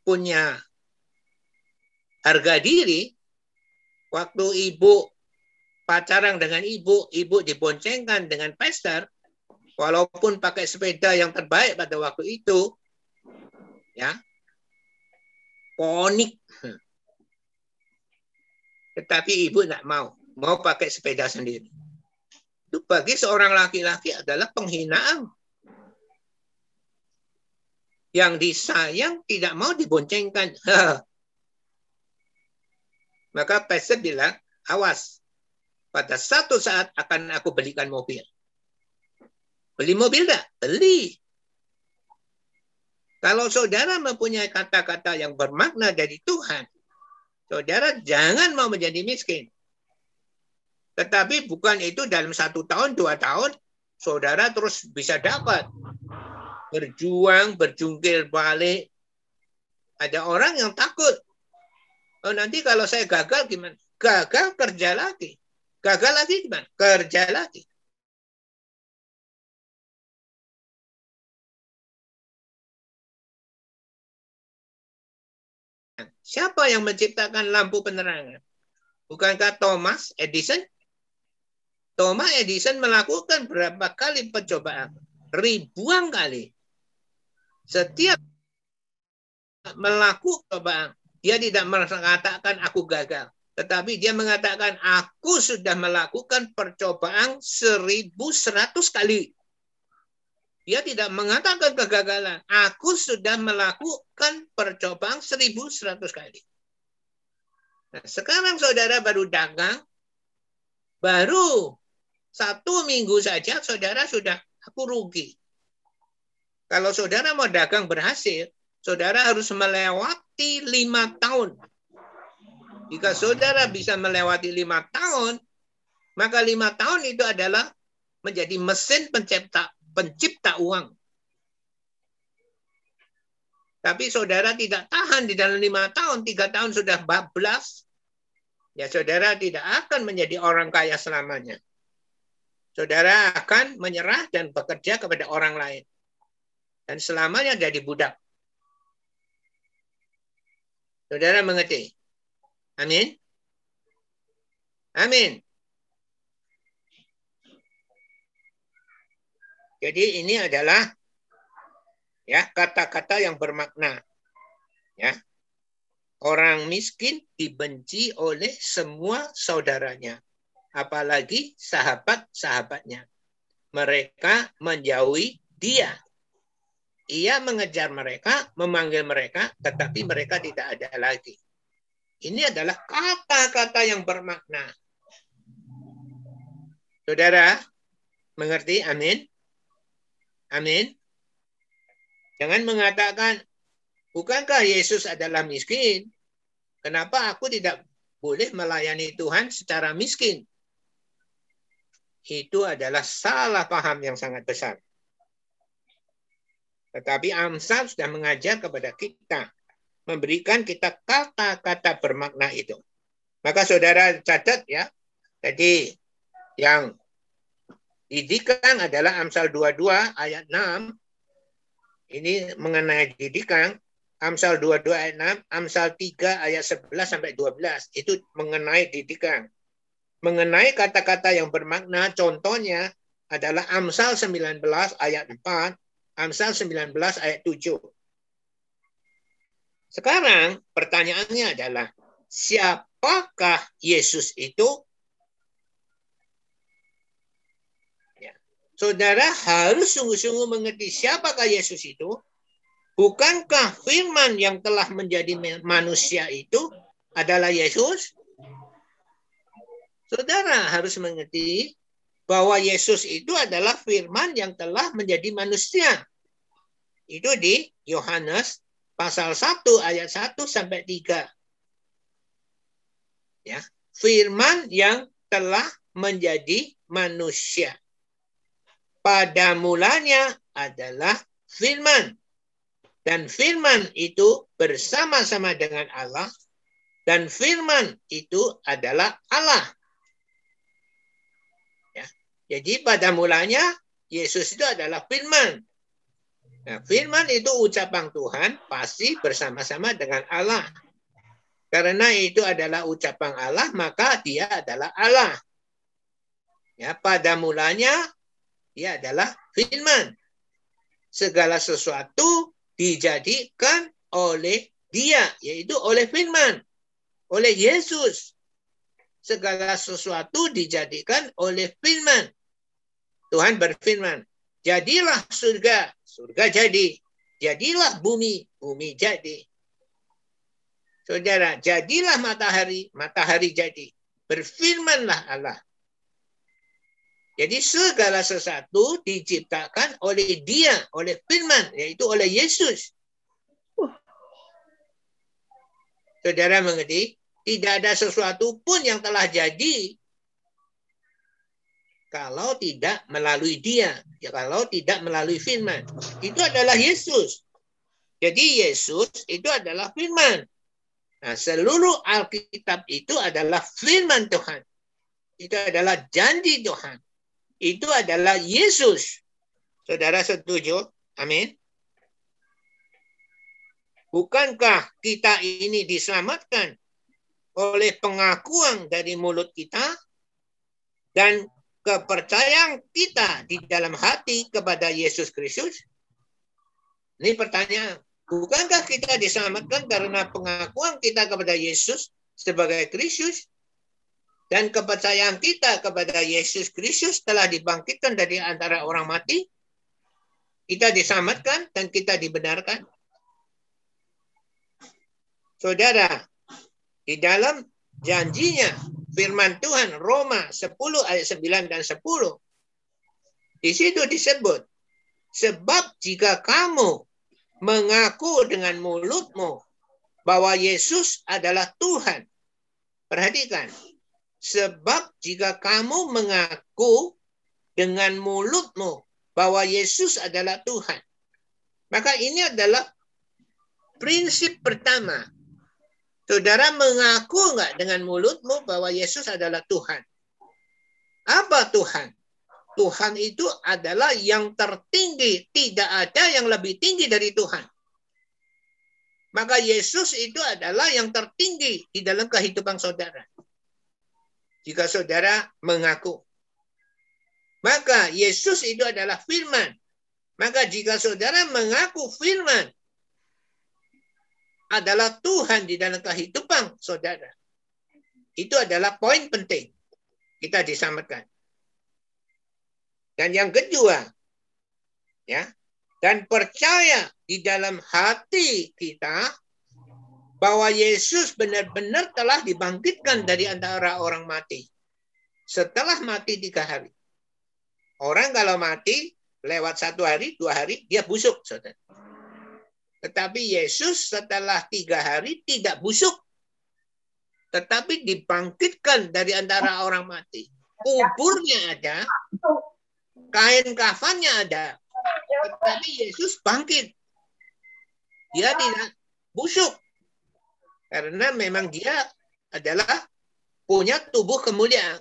A: punya harga diri, waktu ibu pacaran dengan ibu, ibu diboncengkan dengan pastor, walaupun pakai sepeda yang terbaik pada waktu itu, ya, ponik. Tetapi ibu tidak mau, mau pakai sepeda sendiri. Itu bagi seorang laki-laki adalah penghinaan. Yang disayang tidak mau diboncengkan. Maka pastor bilang, awas, pada satu saat akan aku belikan mobil. Beli mobil enggak? Beli. Kalau saudara mempunyai kata-kata yang bermakna dari Tuhan, saudara jangan mau menjadi miskin. Tetapi bukan itu dalam satu tahun, dua tahun, saudara terus bisa dapat. Berjuang, berjungkir balik. Ada orang yang takut. Oh, nanti kalau saya gagal gimana? Gagal kerja lagi. Gagal lagi gimana? Kerja lagi. Siapa yang menciptakan lampu penerangan? Bukankah Thomas Edison? Thomas Edison melakukan berapa kali percobaan? Ribuan kali. Setiap melakukan percobaan, dia tidak mengatakan aku gagal. Tetapi dia mengatakan aku sudah melakukan percobaan 1100 kali. Dia tidak mengatakan kegagalan. Aku sudah melakukan percobaan 1100 kali. Nah, sekarang saudara baru dagang, baru satu minggu saja saudara sudah aku rugi. Kalau saudara mau dagang berhasil, saudara harus melewati lima tahun. Jika saudara bisa melewati lima tahun, maka lima tahun itu adalah menjadi mesin pencipta pencipta uang. Tapi saudara tidak tahan di dalam lima tahun, tiga tahun sudah bablas, ya saudara tidak akan menjadi orang kaya selamanya. Saudara akan menyerah dan bekerja kepada orang lain. Dan selamanya jadi budak. Saudara mengerti? Amin. Amin. Jadi ini adalah ya kata-kata yang bermakna. Ya. Orang miskin dibenci oleh semua saudaranya, apalagi sahabat-sahabatnya. Mereka menjauhi dia. Ia mengejar mereka, memanggil mereka, tetapi mereka tidak ada lagi. Ini adalah kata-kata yang bermakna. Saudara, mengerti? Amin. Amin. Jangan mengatakan, bukankah Yesus adalah miskin? Kenapa aku tidak boleh melayani Tuhan secara miskin? Itu adalah salah paham yang sangat besar. Tetapi Amsal sudah mengajar kepada kita, memberikan kita kata-kata bermakna itu. Maka saudara catat ya, jadi yang Didikan adalah Amsal 22 ayat 6. Ini mengenai didikan. Amsal 22 ayat 6, Amsal 3 ayat 11 sampai 12. Itu mengenai didikan. Mengenai kata-kata yang bermakna, contohnya adalah Amsal 19 ayat 4, Amsal 19 ayat 7. Sekarang pertanyaannya adalah, siapakah Yesus itu? Ya. Saudara harus sungguh-sungguh mengerti siapakah Yesus itu Bukankah firman yang telah menjadi manusia itu adalah Yesus? Saudara harus mengerti bahwa Yesus itu adalah firman yang telah menjadi manusia. Itu di Yohanes pasal 1 ayat 1 sampai 3. Ya, firman yang telah menjadi manusia. Pada mulanya adalah firman dan firman itu bersama-sama dengan Allah. Dan firman itu adalah Allah. Jadi pada mulanya Yesus itu adalah firman. Nah, firman itu ucapan Tuhan pasti bersama-sama dengan Allah. Karena itu adalah ucapan Allah, maka dia adalah Allah. Ya, pada mulanya dia adalah firman. Segala sesuatu dijadikan oleh dia, yaitu oleh firman, oleh Yesus. Segala sesuatu dijadikan oleh firman. Tuhan berfirman, jadilah surga, surga jadi. Jadilah bumi, bumi jadi. Saudara, jadilah matahari, matahari jadi. Berfirmanlah Allah. Jadi segala sesuatu diciptakan oleh dia, oleh firman, yaitu oleh Yesus. Saudara mengerti? Tidak ada sesuatu pun yang telah jadi kalau tidak melalui dia, ya kalau tidak melalui firman. Itu adalah Yesus. Jadi Yesus itu adalah firman. Nah, seluruh Alkitab itu adalah firman Tuhan. Itu adalah janji Tuhan itu adalah Yesus. Saudara setuju? Amin. Bukankah kita ini diselamatkan oleh pengakuan dari mulut kita dan kepercayaan kita di dalam hati kepada Yesus Kristus? Ini pertanyaan. Bukankah kita diselamatkan karena pengakuan kita kepada Yesus sebagai Kristus dan kepercayaan kita kepada Yesus Kristus telah dibangkitkan dari antara orang mati, kita diselamatkan dan kita dibenarkan. Saudara, di dalam janjinya firman Tuhan Roma 10 ayat 9 dan 10 di situ disebut sebab jika kamu mengaku dengan mulutmu bahwa Yesus adalah Tuhan perhatikan Sebab jika kamu mengaku dengan mulutmu bahwa Yesus adalah Tuhan, maka ini adalah prinsip pertama. Saudara mengaku enggak dengan mulutmu bahwa Yesus adalah Tuhan? Apa Tuhan? Tuhan itu adalah yang tertinggi. Tidak ada yang lebih tinggi dari Tuhan. Maka Yesus itu adalah yang tertinggi di dalam kehidupan saudara jika saudara mengaku. Maka Yesus itu adalah firman. Maka jika saudara mengaku firman adalah Tuhan di dalam kehidupan saudara. Itu adalah poin penting. Kita diselamatkan. Dan yang kedua, ya, dan percaya di dalam hati kita bahwa Yesus benar-benar telah dibangkitkan dari antara orang mati. Setelah mati tiga hari. Orang kalau mati lewat satu hari, dua hari, dia busuk. Saudara. Tetapi Yesus setelah tiga hari tidak busuk. Tetapi dibangkitkan dari antara orang mati. Kuburnya ada, kain kafannya ada. Tetapi Yesus bangkit. Dia tidak busuk. Karena memang dia adalah punya tubuh kemuliaan.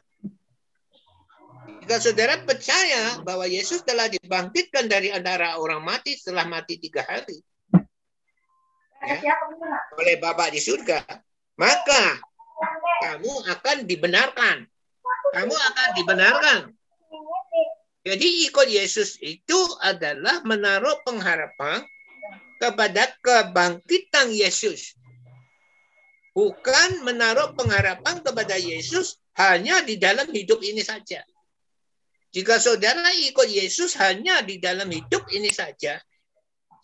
A: Jika saudara percaya bahwa Yesus telah dibangkitkan dari antara orang mati setelah mati tiga hari ya, oleh Bapa di surga, maka kamu akan dibenarkan. Kamu akan dibenarkan. Jadi ikut Yesus itu adalah menaruh pengharapan kepada kebangkitan Yesus. Bukan menaruh pengharapan kepada Yesus hanya di dalam hidup ini saja. Jika saudara ikut Yesus hanya di dalam hidup ini saja,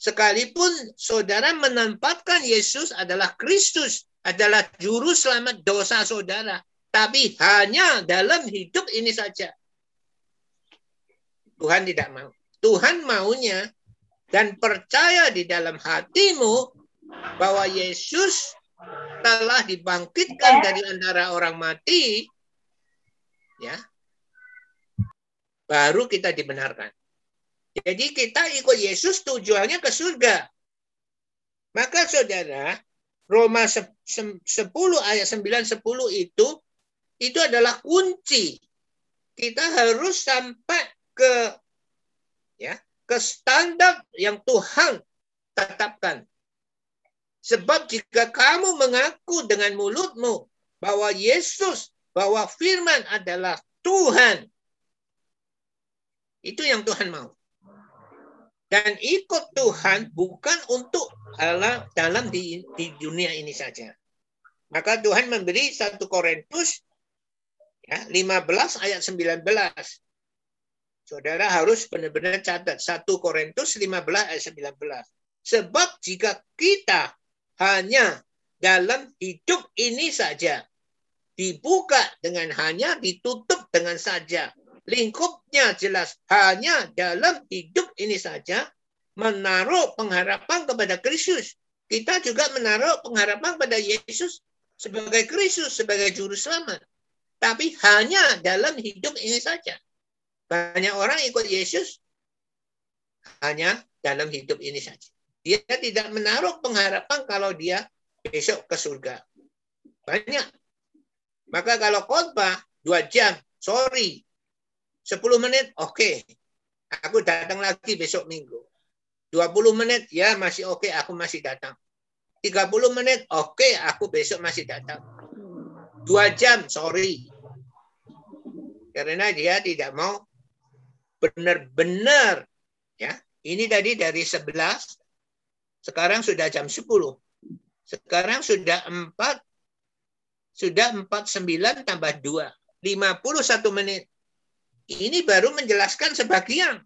A: sekalipun saudara menempatkan Yesus adalah Kristus, adalah juru selamat dosa saudara, tapi hanya dalam hidup ini saja. Tuhan tidak mau. Tuhan maunya dan percaya di dalam hatimu bahwa Yesus telah dibangkitkan dari antara orang mati, ya, baru kita dibenarkan. Jadi kita ikut Yesus tujuannya ke surga. Maka saudara, Roma 10 ayat 9 10 itu itu adalah kunci. Kita harus sampai ke ya, ke standar yang Tuhan tetapkan. Sebab jika kamu mengaku dengan mulutmu bahwa Yesus, bahwa firman adalah Tuhan, itu yang Tuhan mau. Dan ikut Tuhan bukan untuk Allah dalam di, di dunia ini saja. Maka Tuhan memberi satu Korintus ya, 15 ayat 19. Saudara harus benar-benar catat 1 Korintus 15 ayat 19. Sebab jika kita hanya dalam hidup ini saja dibuka dengan hanya ditutup dengan saja lingkupnya jelas hanya dalam hidup ini saja menaruh pengharapan kepada Kristus. Kita juga menaruh pengharapan pada Yesus sebagai Kristus, sebagai juru selamat. Tapi hanya dalam hidup ini saja. Banyak orang ikut Yesus hanya dalam hidup ini saja. Dia tidak menaruh pengharapan kalau dia besok ke surga. Banyak. Maka kalau khotbah dua jam, sorry, 10 menit, oke. Okay. Aku datang lagi besok minggu. 20 menit, ya masih oke, okay, aku masih datang. 30 menit, oke, okay, aku besok masih datang. Dua jam, sorry. Karena dia tidak mau benar-benar. ya Ini tadi dari 11, sekarang sudah jam 10. Sekarang sudah 4, sudah 49 tambah 2. 51 menit. Ini baru menjelaskan sebagian.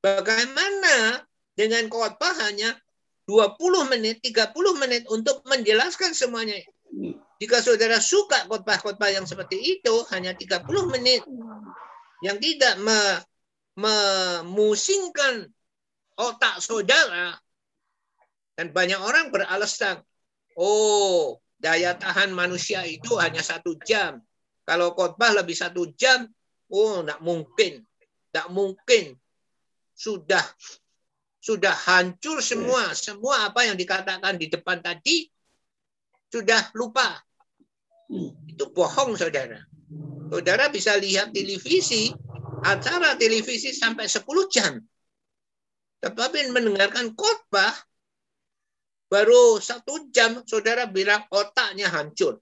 A: Bagaimana dengan khotbah hanya 20 menit, 30 menit untuk menjelaskan semuanya. Jika saudara suka khotbah-khotbah yang seperti itu, hanya 30 menit yang tidak me, memusingkan otak saudara, dan banyak orang beralasan, oh daya tahan manusia itu hanya satu jam. Kalau khotbah lebih satu jam, Oh, tidak mungkin. Tidak mungkin. Sudah sudah hancur semua. Semua apa yang dikatakan di depan tadi sudah lupa. Itu bohong, saudara. Saudara bisa lihat televisi, acara televisi sampai 10 jam. Tetapi mendengarkan khotbah, baru satu jam, saudara bilang otaknya hancur.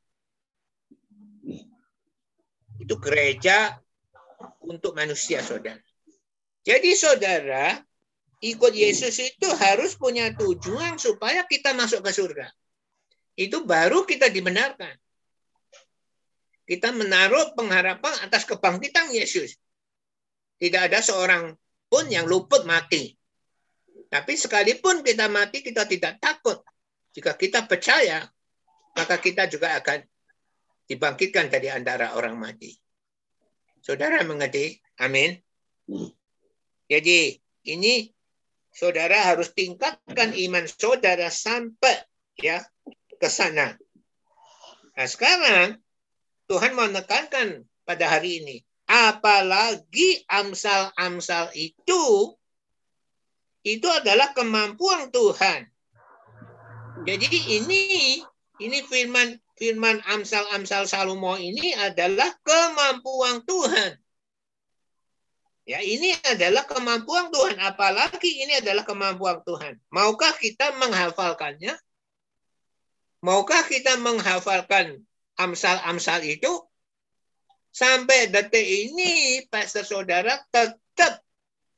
A: Itu gereja untuk manusia, saudara. Jadi saudara, ikut Yesus itu harus punya tujuan supaya kita masuk ke surga. Itu baru kita dibenarkan. Kita menaruh pengharapan atas kebangkitan Yesus. Tidak ada seorang pun yang luput mati. Tapi sekalipun kita mati, kita tidak takut. Jika kita percaya, maka kita juga akan dibangkitkan dari antara orang mati. Saudara mengerti? Amin. Hmm. Jadi ini saudara harus tingkatkan iman saudara sampai ya ke sana. Nah sekarang Tuhan mau menekankan pada hari ini. Apalagi amsal-amsal itu, itu adalah kemampuan Tuhan. Jadi ini ini firman firman Amsal-Amsal Salomo ini adalah kemampuan Tuhan. Ya, ini adalah kemampuan Tuhan. Apalagi ini adalah kemampuan Tuhan. Maukah kita menghafalkannya? Maukah kita menghafalkan amsal-amsal itu? Sampai detik ini, Pastor Saudara tetap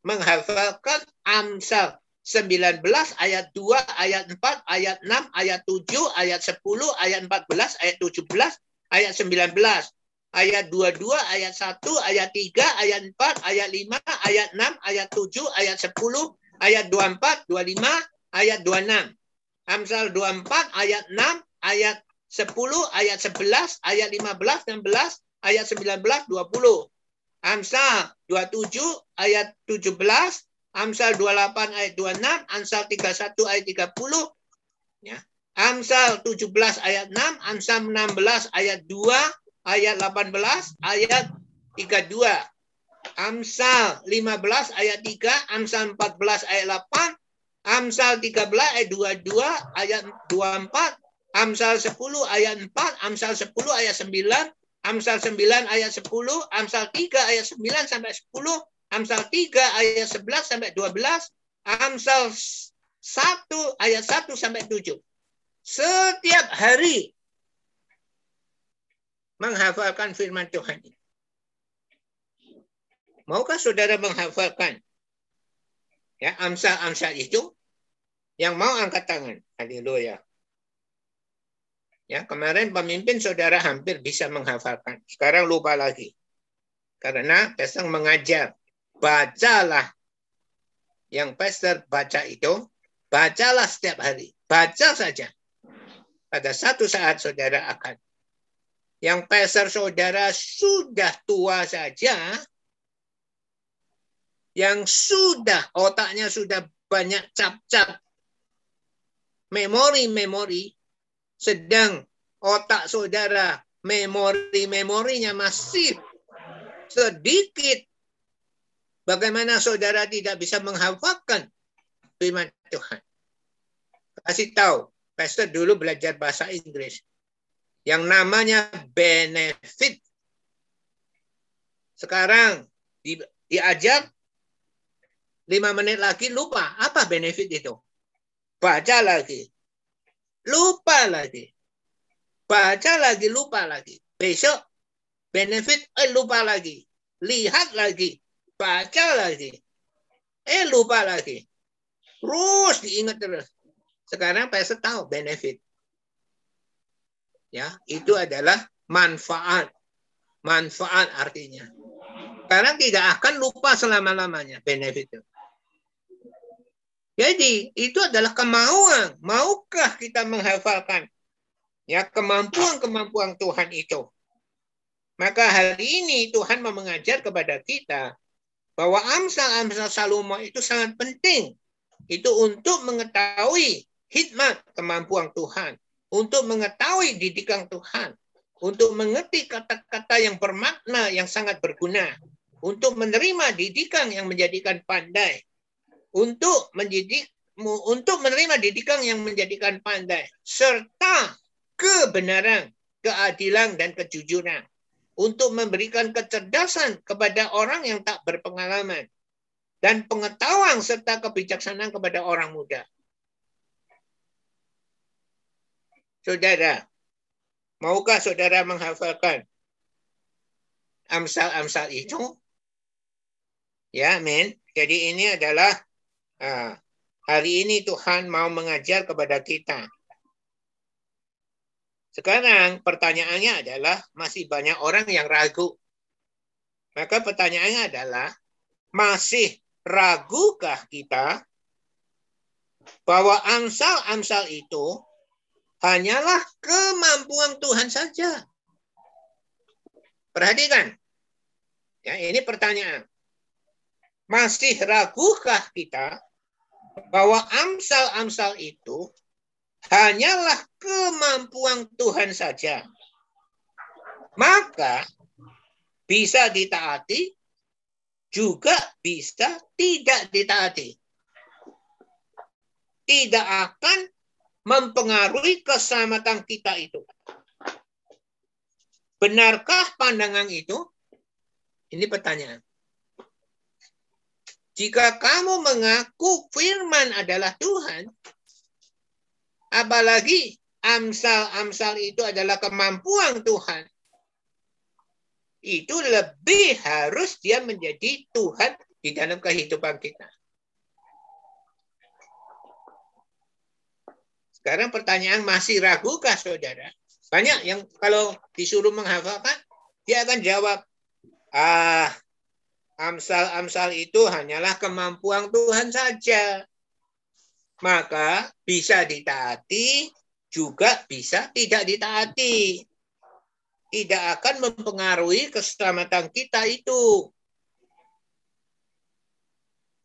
A: menghafalkan amsal 19 ayat 2, ayat 4, ayat 6, ayat 7, ayat 10, ayat 14, ayat 17, ayat 19 ayat 22, ayat 1, ayat 3, ayat 4, ayat 5, ayat 6, ayat 7, ayat 10, ayat 24, 25, ayat 26. Amsal 24, ayat 6, ayat 10, ayat 11, ayat 15, 16, ayat 19, 20. Amsal 27, ayat 17, Amsal 28 ayat 26, Amsal 31 ayat 30, ya. Amsal 17 ayat 6, Amsal 16 ayat 2, ayat 18, ayat 32. Amsal 15 ayat 3, Amsal 14 ayat 8, Amsal 13 ayat 22, ayat 24, Amsal 10 ayat 4, Amsal 10 ayat 9, Amsal 9 ayat 10, Amsal 3 ayat 9 sampai 10, Amsal 3 ayat 11 sampai 12, Amsal 1 ayat 1 sampai 7. Setiap hari menghafalkan firman Tuhan. Maukah saudara menghafalkan ya amsal-amsal itu? Yang mau angkat tangan. Haleluya. Ya, kemarin pemimpin saudara hampir bisa menghafalkan. Sekarang lupa lagi. Karena pastor mengajar. Bacalah. Yang pastor baca itu, bacalah setiap hari. Baca saja. Pada satu saat saudara akan yang peser saudara sudah tua saja, yang sudah otaknya sudah banyak cap-cap memori-memori, sedang otak saudara memori-memorinya masih sedikit. Bagaimana saudara tidak bisa menghafalkan firman Tuhan? Kasih tahu, Pastor dulu belajar bahasa Inggris yang namanya benefit. Sekarang di, diajak lima menit lagi lupa apa benefit itu. Baca lagi. Lupa lagi. Baca lagi, lupa lagi. Besok benefit, eh lupa lagi. Lihat lagi. Baca lagi. Eh lupa lagi. Terus diingat terus. Sekarang saya tahu benefit. Ya itu adalah manfaat. Manfaat artinya. Karena tidak akan lupa selama lamanya benefit itu. Jadi itu adalah kemauan. Maukah kita menghafalkan? Ya kemampuan-kemampuan Tuhan itu. Maka hari ini Tuhan mau mengajar kepada kita bahwa amsal-amsal Salomo itu sangat penting. Itu untuk mengetahui hikmat kemampuan Tuhan untuk mengetahui didikan Tuhan, untuk mengerti kata-kata yang bermakna yang sangat berguna, untuk menerima didikan yang menjadikan pandai, untuk mendidik untuk menerima didikan yang menjadikan pandai, serta kebenaran, keadilan, dan kejujuran, untuk memberikan kecerdasan kepada orang yang tak berpengalaman, dan pengetahuan serta kebijaksanaan kepada orang muda. Saudara, maukah saudara menghafalkan amsal-amsal itu? Ya, amin. Jadi ini adalah uh, hari ini Tuhan mau mengajar kepada kita. Sekarang pertanyaannya adalah masih banyak orang yang ragu. Maka pertanyaannya adalah masih ragukah kita bahwa amsal-amsal itu hanyalah kemampuan Tuhan saja. Perhatikan. Ya, ini pertanyaan. Masih ragukah kita bahwa amsal-amsal itu hanyalah kemampuan Tuhan saja? Maka bisa ditaati, juga bisa tidak ditaati. Tidak akan mempengaruhi keselamatan kita itu. Benarkah pandangan itu? Ini pertanyaan. jika kamu mengaku firman adalah Tuhan, apalagi amsal-amsal itu adalah kemampuan Tuhan, itu lebih harus dia menjadi Tuhan di dalam kehidupan kita. Sekarang pertanyaan masih ragukah saudara? Banyak yang kalau disuruh menghafalkan, dia akan jawab, ah, Amsal-amsal itu hanyalah kemampuan Tuhan saja. Maka bisa ditaati, juga bisa tidak ditaati. Tidak akan mempengaruhi keselamatan kita itu.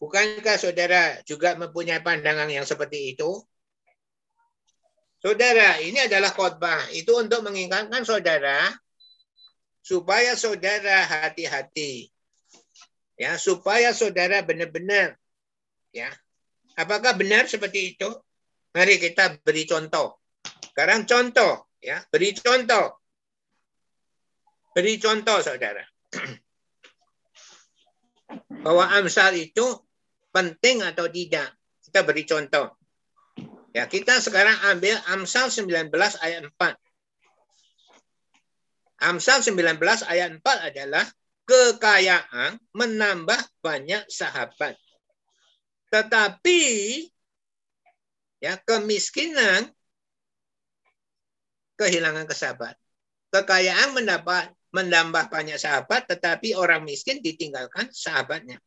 A: Bukankah saudara juga mempunyai pandangan yang seperti itu? Saudara, ini adalah khotbah. Itu untuk mengingatkan saudara supaya saudara hati-hati ya supaya saudara benar-benar ya apakah benar seperti itu? Mari kita beri contoh. Sekarang contoh ya. Beri contoh. Beri contoh saudara. Bahwa amsal itu penting atau tidak? Kita beri contoh. Ya kita sekarang ambil amsal 19 ayat 4 Amsal 19 ayat 4 adalah kekayaan menambah banyak sahabat. Tetapi ya kemiskinan kehilangan kesabaran. Kekayaan mendapat menambah banyak sahabat, tetapi orang miskin ditinggalkan sahabatnya.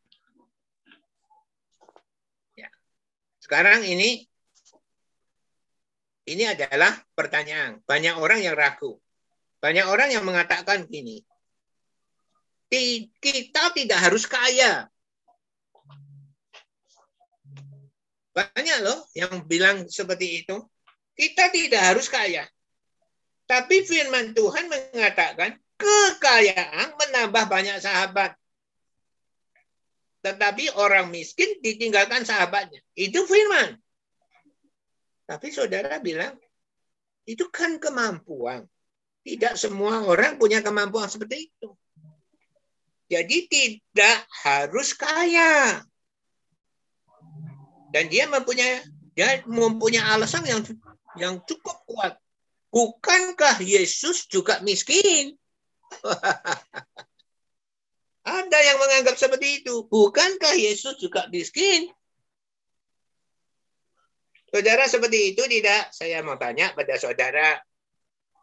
A: Ya. Sekarang ini ini adalah pertanyaan. Banyak orang yang ragu. Banyak orang yang mengatakan gini, kita tidak harus kaya. Banyak loh yang bilang seperti itu. Kita tidak harus kaya. Tapi firman Tuhan mengatakan kekayaan menambah banyak sahabat. Tetapi orang miskin ditinggalkan sahabatnya. Itu firman. Tapi saudara bilang, itu kan kemampuan. Tidak semua orang punya kemampuan seperti itu. Jadi tidak harus kaya. Dan dia mempunyai dia mempunyai alasan yang yang cukup kuat. Bukankah Yesus juga miskin? Ada yang menganggap seperti itu. Bukankah Yesus juga miskin? Saudara seperti itu tidak? Saya mau tanya pada saudara.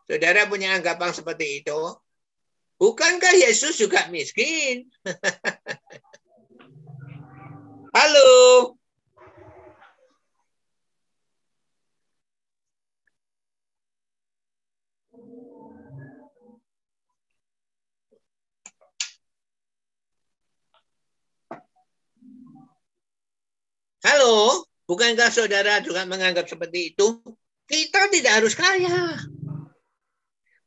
A: Saudara punya anggapan seperti itu? Bukankah Yesus juga miskin? Halo. Halo, bukankah saudara juga menganggap seperti itu? Kita tidak harus kaya.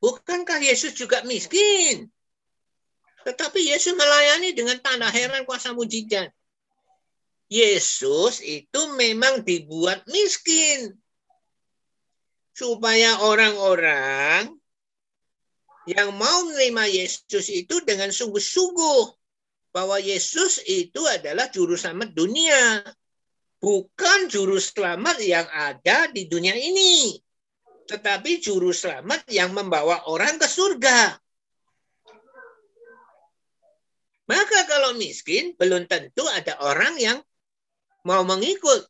A: Bukankah Yesus juga miskin? Tetapi Yesus melayani dengan tanda heran kuasa mujizat. Yesus itu memang dibuat miskin. Supaya orang-orang yang mau menerima Yesus itu dengan sungguh-sungguh. Bahwa Yesus itu adalah juru dunia. Bukan juru selamat yang ada di dunia ini tetapi juru selamat yang membawa orang ke surga. Maka kalau miskin, belum tentu ada orang yang mau mengikut.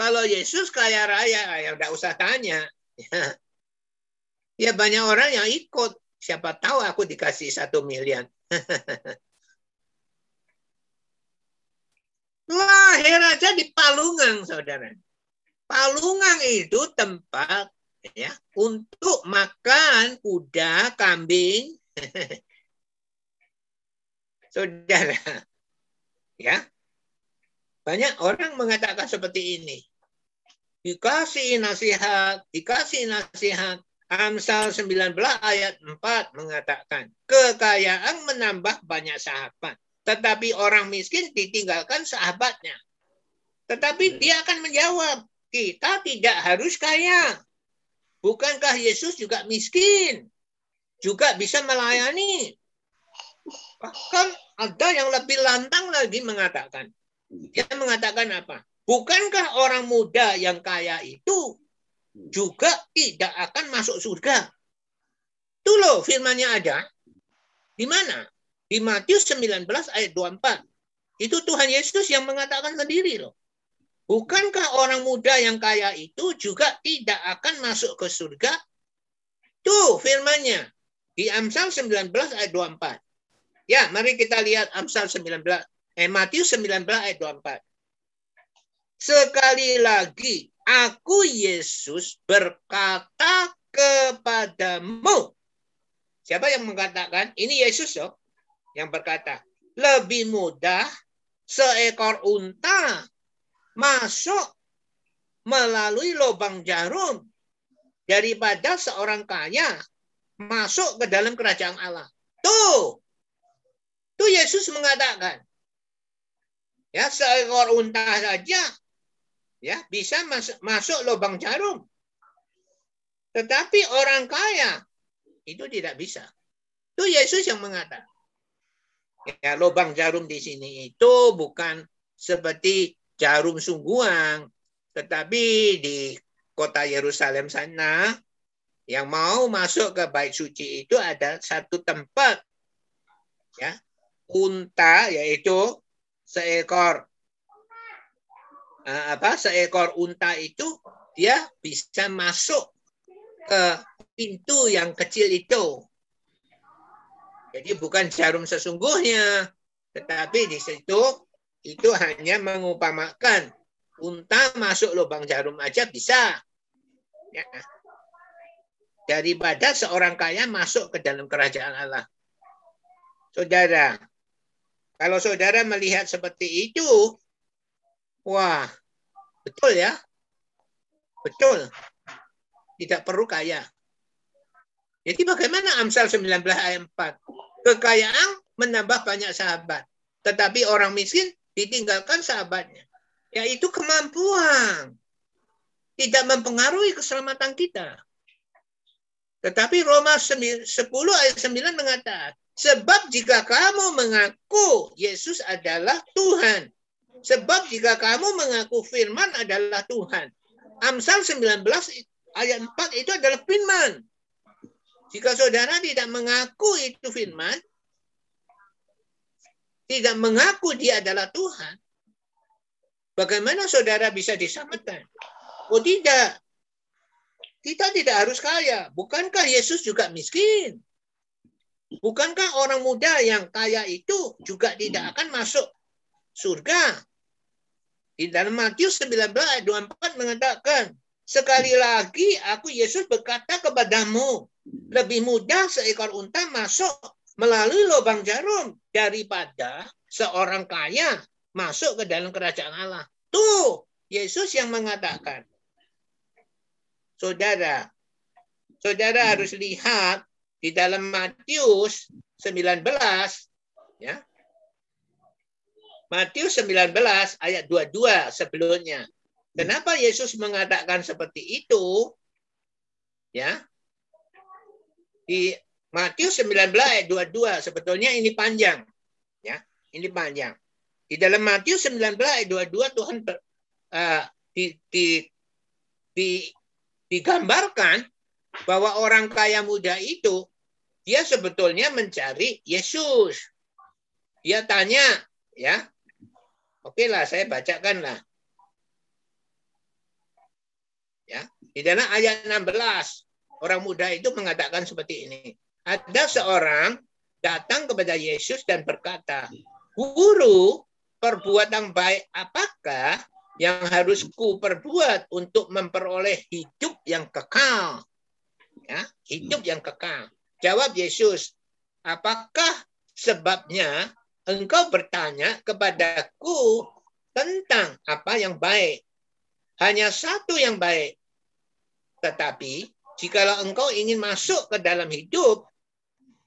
A: Kalau Yesus kaya raya, ya udah usah tanya. Ya. ya banyak orang yang ikut. Siapa tahu aku dikasih satu miliar. Lahir aja di Palungang, saudara. Palungang itu tempat ya untuk makan kuda, kambing. Saudara, ya. Banyak orang mengatakan seperti ini. Dikasih nasihat, dikasih nasihat. Amsal 19 ayat 4 mengatakan, kekayaan menambah banyak sahabat. Tetapi orang miskin ditinggalkan sahabatnya. Tetapi dia akan menjawab, kita tidak harus kaya. Bukankah Yesus juga miskin? Juga bisa melayani. Bahkan ada yang lebih lantang lagi mengatakan, Dia mengatakan apa? Bukankah orang muda yang kaya itu juga tidak akan masuk surga? Itu loh firmannya ada. Di mana? Di Matius 19 ayat 24. Itu Tuhan Yesus yang mengatakan sendiri loh. Bukankah orang muda yang kaya itu juga tidak akan masuk ke surga? Tuh firmannya. Di Amsal 19 ayat 24. Ya, mari kita lihat Amsal 19. Eh, Matius 19 ayat 24. Sekali lagi, aku Yesus berkata kepadamu. Siapa yang mengatakan? Ini Yesus loh yang berkata. Lebih mudah seekor unta masuk melalui lubang jarum daripada seorang kaya masuk ke dalam kerajaan Allah. Tuh, tuh Yesus mengatakan, ya seekor unta saja ya bisa masuk, masuk lubang jarum. Tetapi orang kaya itu tidak bisa. Itu Yesus yang mengatakan. Ya, lubang jarum di sini itu bukan seperti jarum sungguhan, tetapi di kota Yerusalem sana yang mau masuk ke bait suci itu ada satu tempat ya unta yaitu seekor uh, apa seekor unta itu dia bisa masuk ke pintu yang kecil itu jadi bukan jarum sesungguhnya, tetapi di situ itu hanya mengupamakan unta masuk lubang jarum aja bisa. Ya. Daripada seorang kaya masuk ke dalam kerajaan Allah. Saudara, kalau saudara melihat seperti itu, wah, betul ya? Betul. Tidak perlu kaya. Jadi bagaimana Amsal 19 ayat 4? Kekayaan menambah banyak sahabat. Tetapi orang miskin ditinggalkan sahabatnya. Yaitu kemampuan. Tidak mempengaruhi keselamatan kita. Tetapi Roma 10 ayat 9 mengatakan, sebab jika kamu mengaku Yesus adalah Tuhan, sebab jika kamu mengaku firman adalah Tuhan. Amsal 19 ayat 4 itu adalah firman. Jika saudara tidak mengaku itu firman, tidak mengaku dia adalah Tuhan, bagaimana saudara bisa diselamatkan? Oh tidak. Kita tidak harus kaya. Bukankah Yesus juga miskin? Bukankah orang muda yang kaya itu juga tidak akan masuk surga? Di dalam Matius 19 ayat 24 mengatakan, Sekali lagi aku Yesus berkata kepadamu, lebih mudah seekor unta masuk melalui lubang jarum daripada seorang kaya masuk ke dalam kerajaan Allah. Tuh, Yesus yang mengatakan. Saudara, saudara hmm. harus lihat di dalam Matius 19 ya. Matius 19 ayat 22 sebelumnya. Kenapa Yesus mengatakan seperti itu? Ya, di Matius 19 ayat 22 sebetulnya ini panjang ya ini panjang. Di dalam Matius 19 ayat 22 Tuhan uh, di, di, di, digambarkan bahwa orang kaya muda itu dia sebetulnya mencari Yesus. Dia tanya ya. Oke lah saya bacakan lah. Ya di dalam ayat 16 orang muda itu mengatakan seperti ini. Ada seorang datang kepada Yesus dan berkata, Guru, perbuatan baik apakah yang harus ku perbuat untuk memperoleh hidup yang kekal? Ya, hidup yang kekal. Jawab Yesus, apakah sebabnya engkau bertanya kepadaku tentang apa yang baik? Hanya satu yang baik. Tetapi Jikalau engkau ingin masuk ke dalam hidup,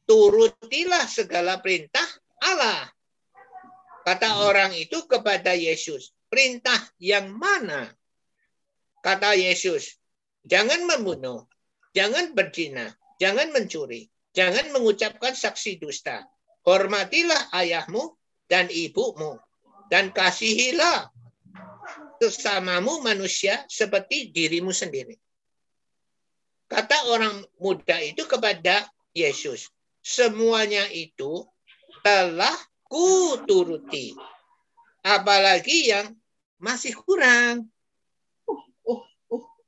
A: turutilah segala perintah Allah. Kata orang itu kepada Yesus, perintah yang mana? Kata Yesus, jangan membunuh, jangan berzina, jangan mencuri, jangan mengucapkan saksi dusta. Hormatilah ayahmu dan ibumu. dan kasihilah sesamamu manusia seperti dirimu sendiri. Kata orang muda itu kepada Yesus, semuanya itu telah kuturuti. Apalagi yang masih kurang.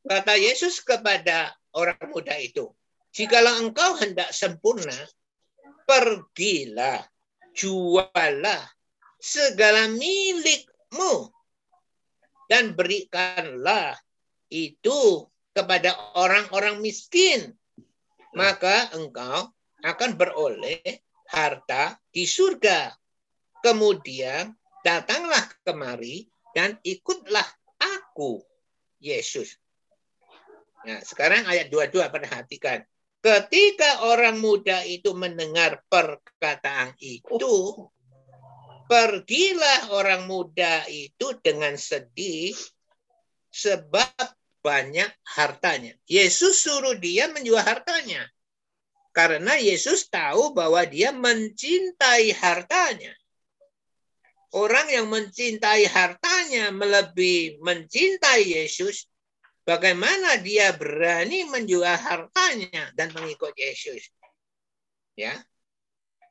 A: Kata Yesus kepada orang muda itu, jikalau engkau hendak sempurna, pergilah, jualah segala milikmu dan berikanlah itu kepada orang-orang miskin. Maka engkau akan beroleh harta di surga. Kemudian datanglah kemari dan ikutlah aku, Yesus. Nah, sekarang ayat 22 perhatikan. Ketika orang muda itu mendengar perkataan itu, pergilah orang muda itu dengan sedih sebab banyak hartanya. Yesus suruh dia menjual hartanya. Karena Yesus tahu bahwa dia mencintai hartanya. Orang yang mencintai hartanya melebihi mencintai Yesus, bagaimana dia berani menjual hartanya dan mengikut Yesus? Ya,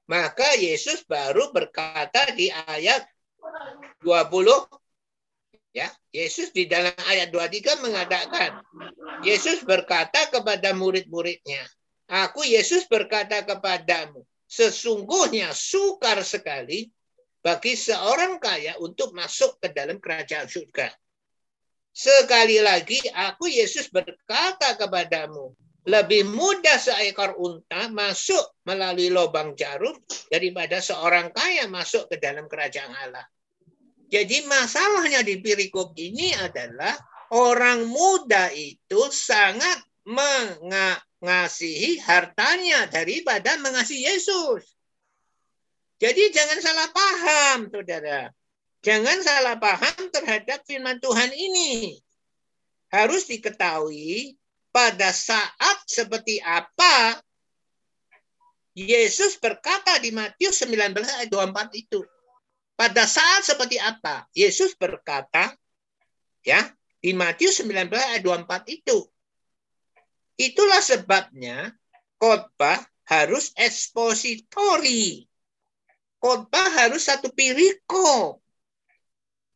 A: maka Yesus baru berkata di ayat 20 ya, Yesus di dalam ayat 23 mengatakan Yesus berkata kepada murid-muridnya, "Aku Yesus berkata kepadamu, sesungguhnya sukar sekali bagi seorang kaya untuk masuk ke dalam kerajaan surga." Sekali lagi aku Yesus berkata kepadamu, lebih mudah seekor unta masuk melalui lubang jarum daripada seorang kaya masuk ke dalam kerajaan Allah. Jadi masalahnya di perikop ini adalah orang muda itu sangat mengasihi hartanya daripada mengasihi Yesus. Jadi jangan salah paham, saudara. Jangan salah paham terhadap firman Tuhan ini. Harus diketahui pada saat seperti apa Yesus berkata di Matius 19 ayat 24 itu. Pada saat seperti apa Yesus berkata ya di Matius 19 ayat 24 itu. Itulah sebabnya khotbah harus ekspositori. Khotbah harus satu piriko.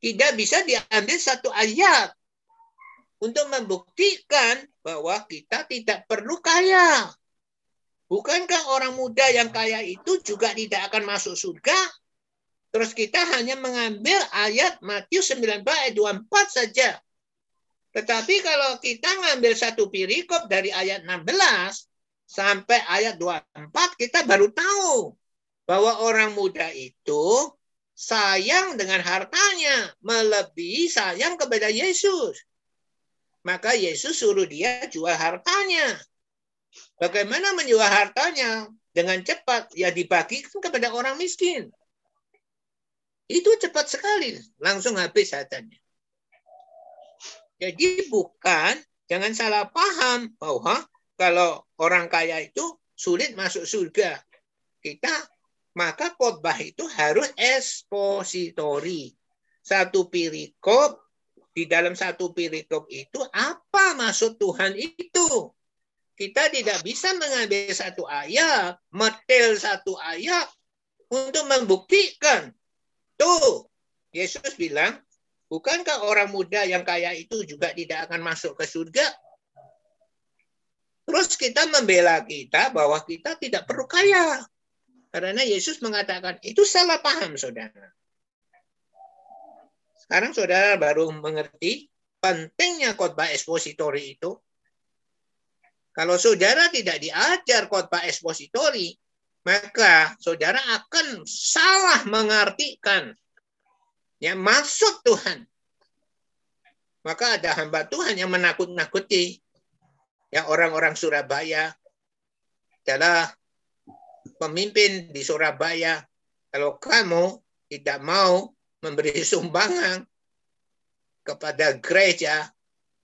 A: Tidak bisa diambil satu ayat untuk membuktikan bahwa kita tidak perlu kaya. Bukankah orang muda yang kaya itu juga tidak akan masuk surga? Terus kita hanya mengambil ayat Matius 19 ayat 24 saja. Tetapi kalau kita ngambil satu perikop dari ayat 16 sampai ayat 24, kita baru tahu bahwa orang muda itu sayang dengan hartanya, melebihi sayang kepada Yesus. Maka Yesus suruh dia jual hartanya. Bagaimana menjual hartanya? Dengan cepat. Ya dibagikan kepada orang miskin. Itu cepat sekali. Langsung habis hartanya. Jadi bukan, jangan salah paham bahwa kalau orang kaya itu sulit masuk surga. Kita maka khotbah itu harus ekspositori. Satu perikop di dalam satu perikop itu apa maksud Tuhan itu? Kita tidak bisa mengambil satu ayat, metel satu ayat untuk membuktikan. Tuh, Yesus bilang, bukankah orang muda yang kaya itu juga tidak akan masuk ke surga? Terus kita membela kita bahwa kita tidak perlu kaya. Karena Yesus mengatakan, itu salah paham saudara. Sekarang saudara baru mengerti pentingnya khotbah ekspositori itu. Kalau saudara tidak diajar khotbah ekspositori, maka saudara akan salah mengartikan ya maksud Tuhan. Maka ada hamba Tuhan yang menakut-nakuti ya orang-orang Surabaya adalah pemimpin di Surabaya. Kalau kamu tidak mau memberi sumbangan kepada gereja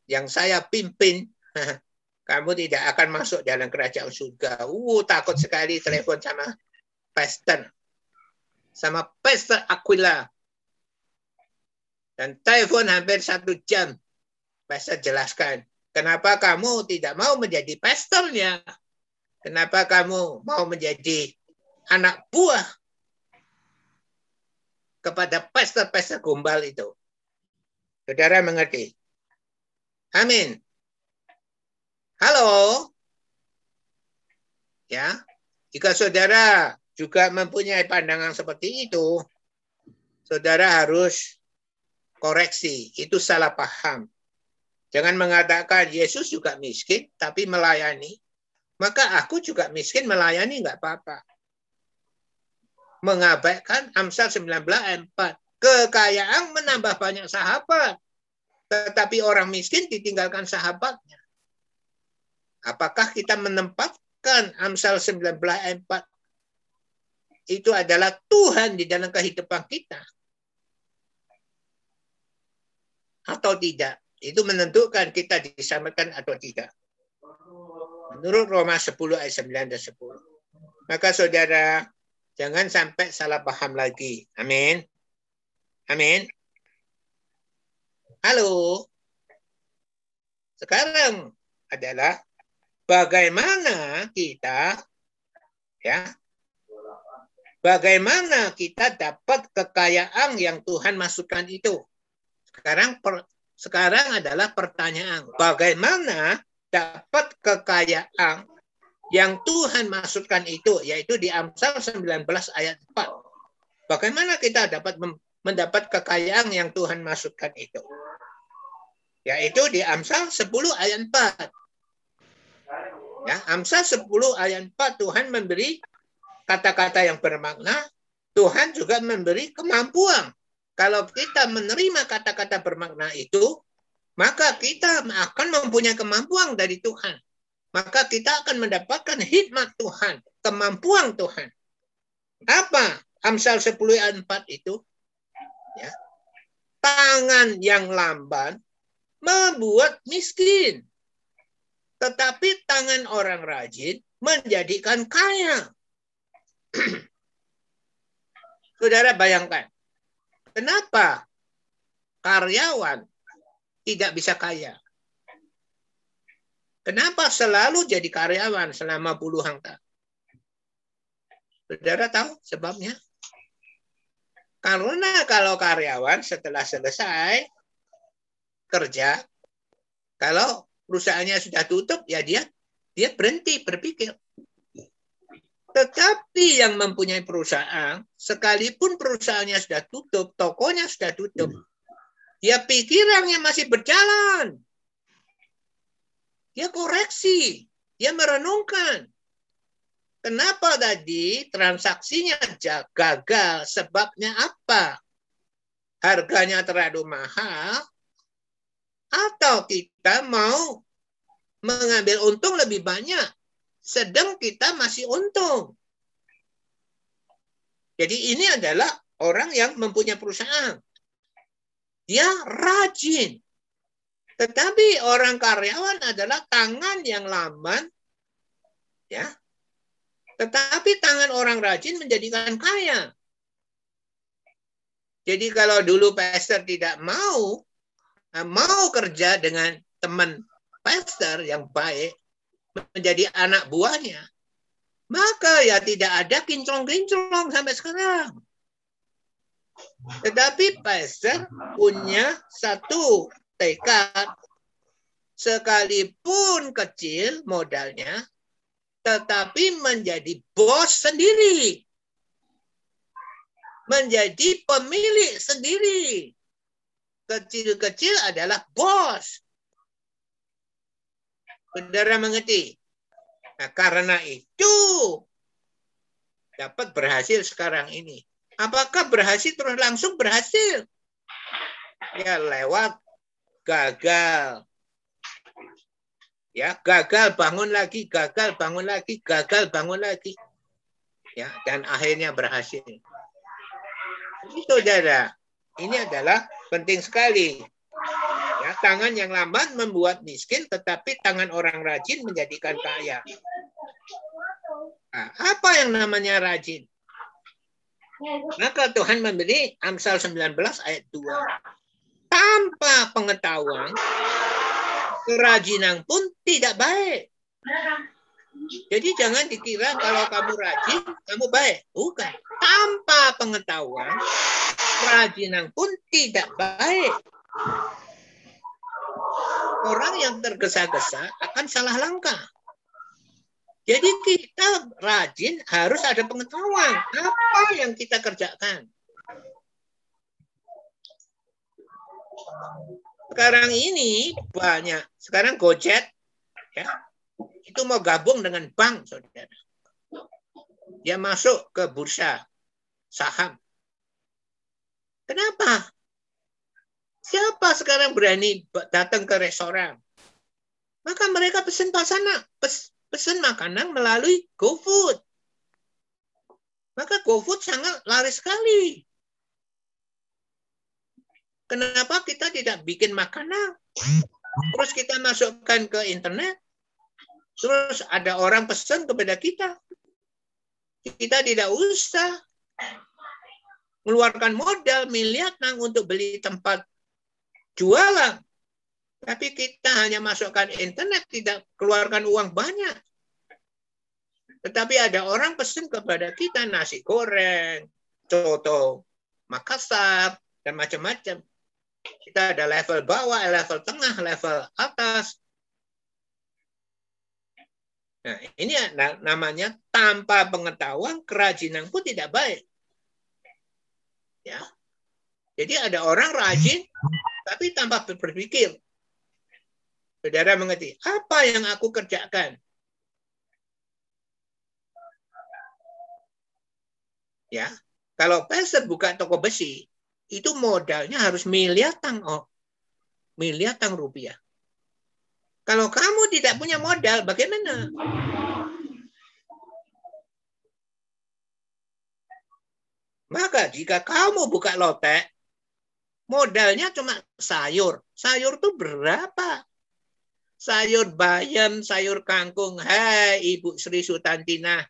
A: yang saya pimpin, kamu tidak akan masuk dalam kerajaan surga. Uh, takut sekali telepon sama pastor. Sama pastor Aquila. Dan telepon hampir satu jam. Pastor jelaskan, kenapa kamu tidak mau menjadi pastornya? Kenapa kamu mau menjadi anak buah kepada pastor-pastor gombal itu? Saudara mengerti? Amin. Halo? Ya, jika saudara juga mempunyai pandangan seperti itu, saudara harus koreksi. Itu salah paham. Jangan mengatakan Yesus juga miskin, tapi melayani. Maka aku juga miskin melayani nggak apa-apa. Mengabaikan Amsal 19 ayat 4. Kekayaan menambah banyak sahabat. Tetapi orang miskin ditinggalkan sahabatnya. Apakah kita menempatkan Amsal 19 ayat 4 itu adalah Tuhan di dalam kehidupan kita? Atau tidak? Itu menentukan kita disamakan atau tidak. Menurut Roma 10 ayat 9 dan 10. Maka saudara, jangan sampai salah paham lagi. Amin. Amin. Halo. Sekarang adalah bagaimana kita ya bagaimana kita dapat kekayaan yang Tuhan masukkan itu. Sekarang per, sekarang adalah pertanyaan, bagaimana dapat kekayaan yang Tuhan masukkan itu yaitu di Amsal 19 ayat 4. Bagaimana kita dapat mendapat kekayaan yang Tuhan masukkan itu? Yaitu di Amsal 10 ayat 4. Ya, Amsal 10 ayat 4 Tuhan memberi kata-kata yang bermakna, Tuhan juga memberi kemampuan. Kalau kita menerima kata-kata bermakna itu, maka kita akan mempunyai kemampuan dari Tuhan. Maka kita akan mendapatkan hikmat Tuhan, kemampuan Tuhan. Apa Amsal 10 ayat 4 itu? Ya. Tangan yang lamban membuat miskin. Tetapi tangan orang rajin menjadikan kaya. Saudara bayangkan, kenapa karyawan tidak bisa kaya? Kenapa selalu jadi karyawan selama puluhan tahun? Saudara tahu sebabnya? Karena kalau karyawan setelah selesai kerja, kalau perusahaannya sudah tutup, ya dia dia berhenti berpikir. Tetapi yang mempunyai perusahaan, sekalipun perusahaannya sudah tutup, tokonya sudah tutup, dia pikirannya masih berjalan. Dia koreksi, dia merenungkan. Kenapa tadi transaksinya gagal? Sebabnya apa? Harganya terlalu mahal atau kita mau mengambil untung lebih banyak sedang kita masih untung. Jadi ini adalah orang yang mempunyai perusahaan. Dia rajin. Tetapi orang karyawan adalah tangan yang lamban. Ya. Tetapi tangan orang rajin menjadikan kaya. Jadi kalau dulu pastor tidak mau mau kerja dengan teman pastor yang baik, menjadi anak buahnya, maka ya tidak ada kinclong-kinclong sampai sekarang. Tetapi pastor punya satu tekad, sekalipun kecil modalnya, tetapi menjadi bos sendiri. Menjadi pemilik sendiri kecil-kecil adalah bos. Saudara mengerti? Nah, karena itu dapat berhasil sekarang ini. Apakah berhasil terus langsung berhasil? Ya lewat gagal. Ya, gagal bangun lagi, gagal bangun lagi, gagal bangun lagi. Ya, dan akhirnya berhasil. Jadi saudara, ini adalah penting sekali. Ya, tangan yang lamban membuat miskin, tetapi tangan orang rajin menjadikan kaya. Nah, apa yang namanya rajin? Maka Tuhan memberi Amsal 19 ayat 2. tanpa pengetahuan, kerajinan pun tidak baik. Jadi jangan dikira kalau kamu rajin, kamu baik. Bukan. Tanpa pengetahuan, kerajinan pun tidak baik. Orang yang tergesa-gesa akan salah langkah. Jadi kita rajin harus ada pengetahuan apa yang kita kerjakan. Sekarang ini banyak. Sekarang Gojek ya, itu mau gabung dengan bank, saudara. Dia masuk ke bursa saham. Kenapa? Siapa sekarang berani datang ke restoran? Maka mereka pesan pasana, pes, pesan makanan melalui GoFood. Maka GoFood sangat laris sekali. Kenapa kita tidak bikin makanan? Terus kita masukkan ke internet. Terus ada orang pesan kepada kita. Kita tidak usah mengeluarkan modal miliaran untuk beli tempat jualan. Tapi kita hanya masukkan internet, tidak keluarkan uang banyak. Tetapi ada orang pesan kepada kita nasi goreng, coto, Makassar, dan macam-macam. Kita ada level bawah, level tengah, level atas. Nah, ini namanya tanpa pengetahuan kerajinan pun tidak baik. Ya. Jadi ada orang rajin tapi tanpa berpikir. Saudara mengerti, apa yang aku kerjakan? Ya, kalau peser buka toko besi, itu modalnya harus miliaran oh, miliaran rupiah. Kalau kamu tidak punya modal, bagaimana? Maka jika kamu buka lotek, modalnya cuma sayur. Sayur tuh berapa? Sayur bayam, sayur kangkung. Hai Ibu Sri Sutantina,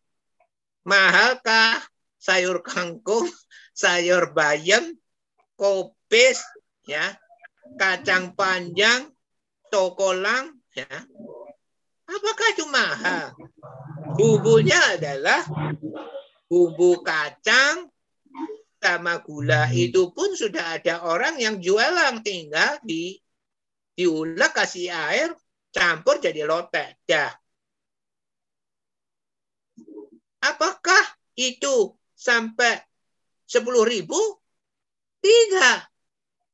A: mahalkah sayur kangkung, sayur bayam, kopis, ya, kacang panjang, tokolang, ya. Apakah itu mahal? Bumbunya adalah bumbu kacang sama gula itu pun sudah ada orang yang jualan tinggal di diulek kasih air campur jadi lotek dah. Apakah itu sampai sepuluh ribu Tiga.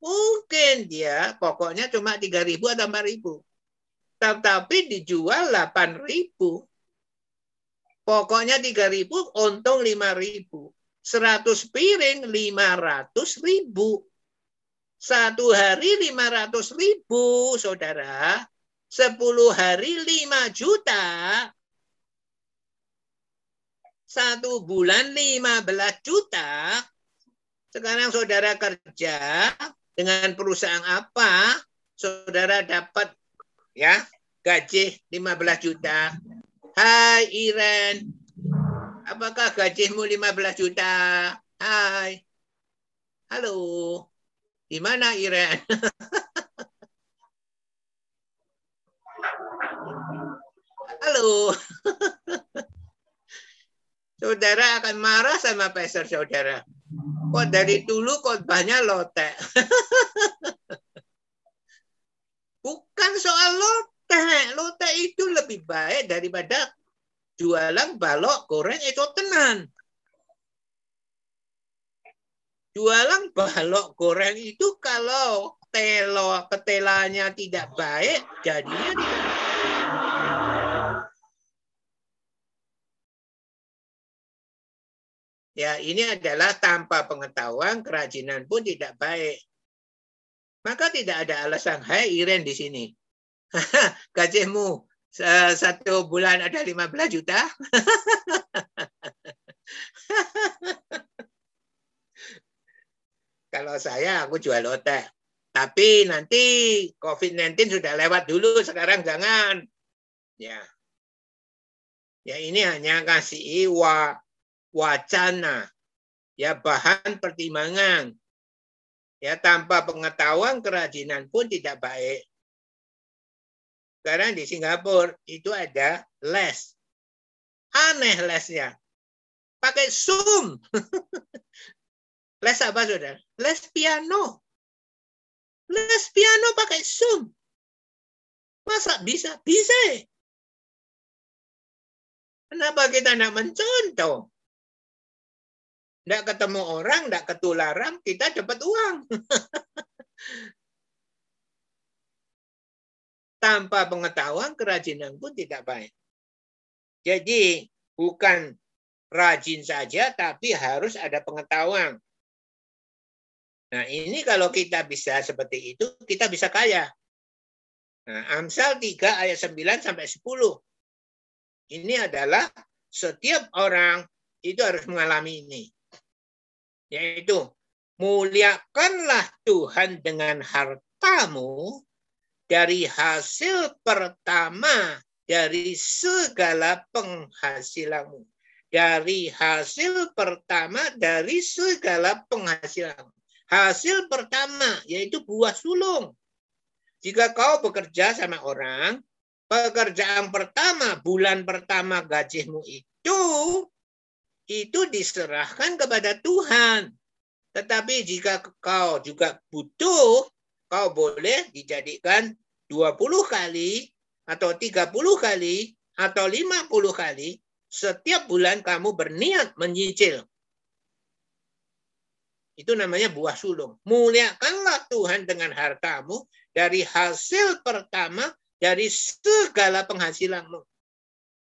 A: Mungkin dia pokoknya cuma tiga ribu atau empat ribu. Tetapi dijual delapan ribu. Pokoknya tiga ribu, untung lima ribu. Seratus piring lima ratus ribu. Satu hari lima ratus ribu, saudara. Sepuluh hari lima juta. Satu bulan lima belas juta sekarang saudara kerja dengan perusahaan apa, saudara dapat ya gaji 15 juta. Hai Iren, apakah gajimu 15 juta? Hai. Halo. Di mana Iren? Halo. saudara akan marah sama peser saudara. Kok dari dulu khotbahnya lotek. Bukan soal lotek. Lotek itu lebih baik daripada jualan balok goreng itu tenan. Jualan balok goreng itu kalau telo ketelanya tidak baik, jadinya tidak Ya, ini adalah tanpa pengetahuan, kerajinan pun tidak baik. Maka tidak ada alasan, hai Iren di sini. Gajimu satu bulan ada 15 juta. Kalau saya, aku jual otak. Tapi nanti COVID-19 sudah lewat dulu, sekarang jangan. Ya, ya ini hanya kasih wa wacana, ya bahan pertimbangan. Ya, tanpa pengetahuan kerajinan pun tidak baik. Sekarang di Singapura itu ada les. Aneh lesnya. Pakai Zoom. les apa, saudara? Les piano. Les piano pakai Zoom. Masa bisa? Bisa. Kenapa kita tidak mencontoh? Tidak ketemu orang, tidak ketularan, kita dapat uang. Tanpa pengetahuan, kerajinan pun tidak baik. Jadi, bukan rajin saja, tapi harus ada pengetahuan. Nah, ini kalau kita bisa seperti itu, kita bisa kaya. Nah, Amsal 3 ayat 9 sampai 10. Ini adalah setiap orang itu harus mengalami ini. Yaitu, muliakanlah Tuhan dengan hartamu dari hasil pertama dari segala penghasilanmu. Dari hasil pertama dari segala penghasilanmu. Hasil pertama yaitu buah sulung. Jika kau bekerja sama orang, pekerjaan pertama, bulan pertama gajimu itu, itu diserahkan kepada Tuhan. Tetapi jika kau juga butuh, kau boleh dijadikan 20 kali atau 30 kali atau 50 kali setiap bulan kamu berniat menyicil. Itu namanya buah sulung. Muliakanlah Tuhan dengan hartamu dari hasil pertama dari segala penghasilanmu.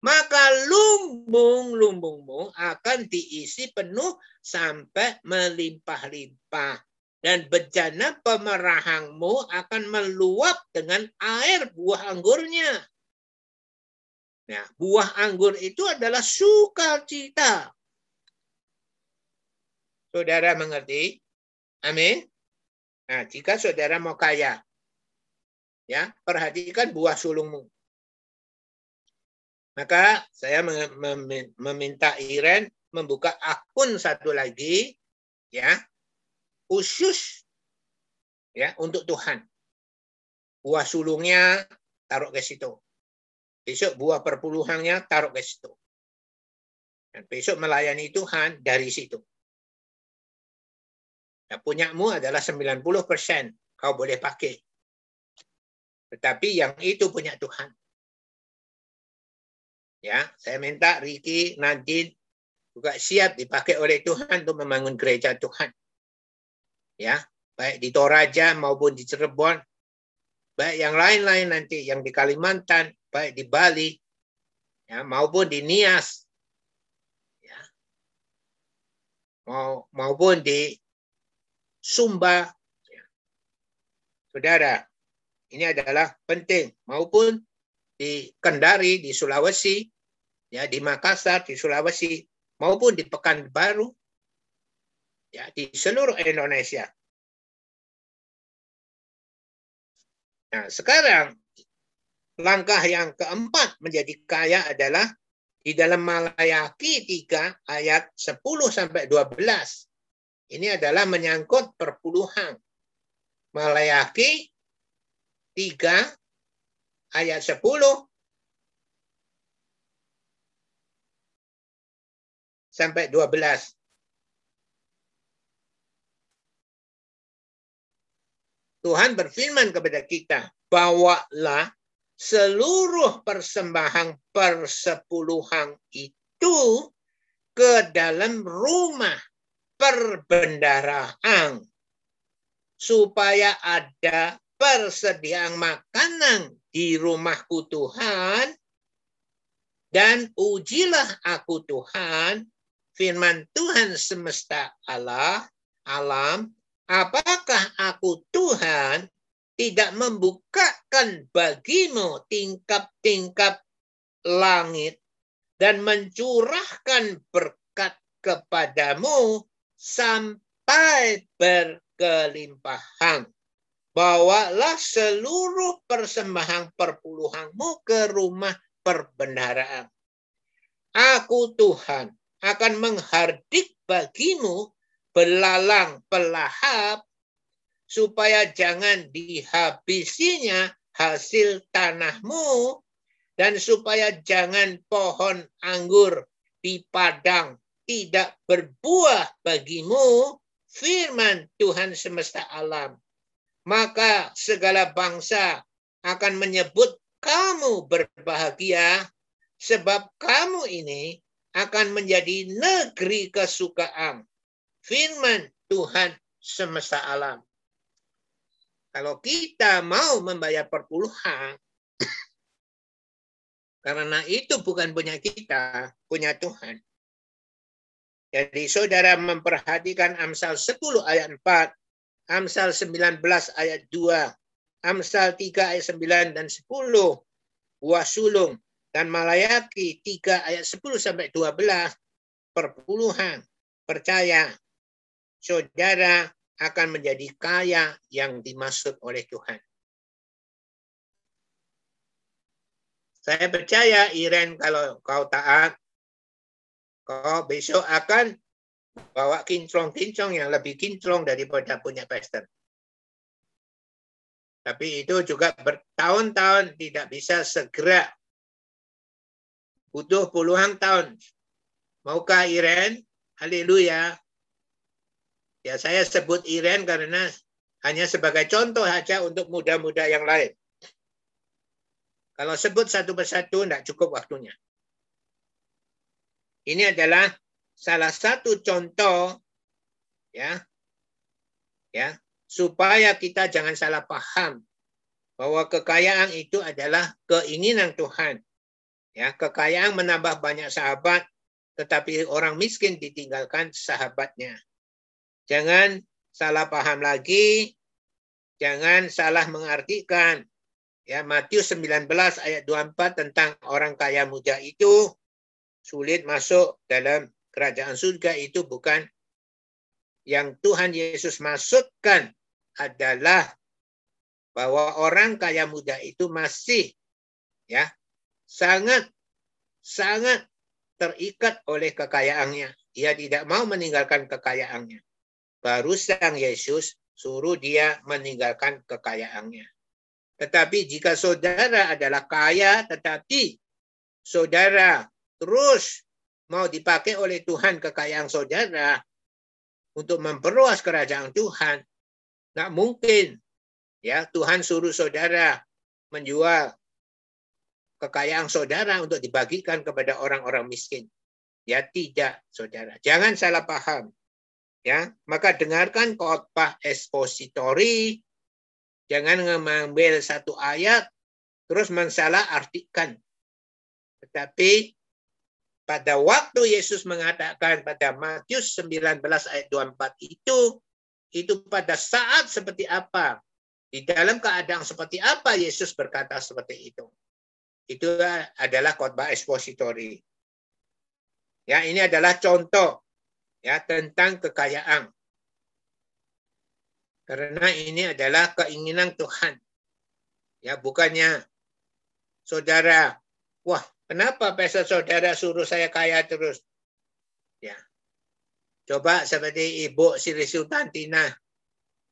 A: Maka lumbung-lumbungmu akan diisi penuh sampai melimpah-limpah. Dan bejana pemerahangmu akan meluap dengan air buah anggurnya. Nah, buah anggur itu adalah sukacita. Saudara mengerti? Amin. Nah, jika saudara mau kaya, Ya, perhatikan buah sulungmu. Maka saya meminta Iren membuka akun satu lagi ya khusus ya untuk Tuhan. Buah sulungnya taruh ke situ. Besok buah perpuluhannya taruh ke situ. Dan besok melayani Tuhan dari situ. Nah, punyamu adalah 90% kau boleh pakai. Tetapi yang itu punya Tuhan. Ya, saya minta Ricky nanti juga siap dipakai oleh Tuhan untuk membangun gereja Tuhan. Ya, baik di Toraja maupun di Cirebon, baik yang lain-lain nanti yang di Kalimantan, baik di Bali, ya maupun di Nias, ya, mau maupun di Sumba. Ya. Saudara, ini adalah penting maupun di Kendari di Sulawesi ya di Makassar di Sulawesi maupun di Pekanbaru ya di seluruh Indonesia. Nah, sekarang langkah yang keempat menjadi kaya adalah di dalam Malayaki 3 ayat 10 sampai 12. Ini adalah menyangkut perpuluhan. Malayaki 3 ayat 10 sampai 12. Tuhan berfirman kepada kita, bawalah seluruh persembahan persepuluhan itu ke dalam rumah perbendaraan supaya ada persediaan makanan di rumahku Tuhan, dan ujilah aku Tuhan, firman Tuhan semesta Allah, alam, apakah aku Tuhan tidak membukakan bagimu tingkap-tingkap langit dan mencurahkan berkat kepadamu sampai berkelimpahan bawalah seluruh persembahan perpuluhanmu ke rumah perbendaraan. Aku Tuhan akan menghardik bagimu belalang pelahap supaya jangan dihabisinya hasil tanahmu dan supaya jangan pohon anggur di padang tidak berbuah bagimu firman Tuhan semesta alam. Maka segala bangsa akan menyebut kamu berbahagia sebab kamu ini akan menjadi negeri kesukaan. Firman Tuhan semesta alam. Kalau kita mau membayar perpuluhan, karena itu bukan punya kita, punya Tuhan. Jadi saudara memperhatikan Amsal 10 ayat 4, Amsal 19 ayat 2, Amsal 3 ayat 9 dan 10, buah sulung, dan Malayaki 3 ayat 10 sampai 12, perpuluhan, percaya. Saudara akan menjadi kaya yang dimaksud oleh Tuhan. Saya percaya Iren kalau kau taat, kau besok akan bawa kinclong-kinclong yang lebih kinclong daripada punya pastor. Tapi itu juga bertahun-tahun tidak bisa segera. Butuh puluhan tahun. Maukah Iren? Haleluya. Ya saya sebut Iren karena hanya sebagai contoh saja untuk muda-muda yang lain. Kalau sebut satu persatu tidak cukup waktunya. Ini adalah salah satu contoh ya ya supaya kita jangan salah paham bahwa kekayaan itu adalah keinginan Tuhan. Ya, kekayaan menambah banyak sahabat, tetapi orang miskin ditinggalkan sahabatnya. Jangan salah paham lagi, jangan salah mengartikan. Ya, Matius 19 ayat 24 tentang orang kaya muda itu sulit masuk dalam kerajaan surga itu bukan yang Tuhan Yesus maksudkan adalah bahwa orang kaya muda itu masih ya sangat sangat terikat oleh kekayaannya. Ia tidak mau meninggalkan kekayaannya baru Sang Yesus suruh dia meninggalkan kekayaannya. Tetapi jika saudara adalah kaya, tetapi saudara terus mau dipakai oleh Tuhan kekayaan saudara untuk memperluas kerajaan Tuhan, nggak mungkin ya Tuhan suruh saudara menjual kekayaan saudara untuk dibagikan kepada orang-orang miskin. Ya tidak, saudara. Jangan salah paham ya maka dengarkan khotbah ekspositori jangan mengambil satu ayat terus mensalah artikan tetapi pada waktu Yesus mengatakan pada Matius 19 ayat 24 itu itu pada saat seperti apa di dalam keadaan seperti apa Yesus berkata seperti itu itu adalah khotbah ekspositori ya ini adalah contoh ya tentang kekayaan. Karena ini adalah keinginan Tuhan. Ya, bukannya saudara, wah, kenapa pastor saudara suruh saya kaya terus? Ya. Coba seperti Ibu Sri Sultan Tina.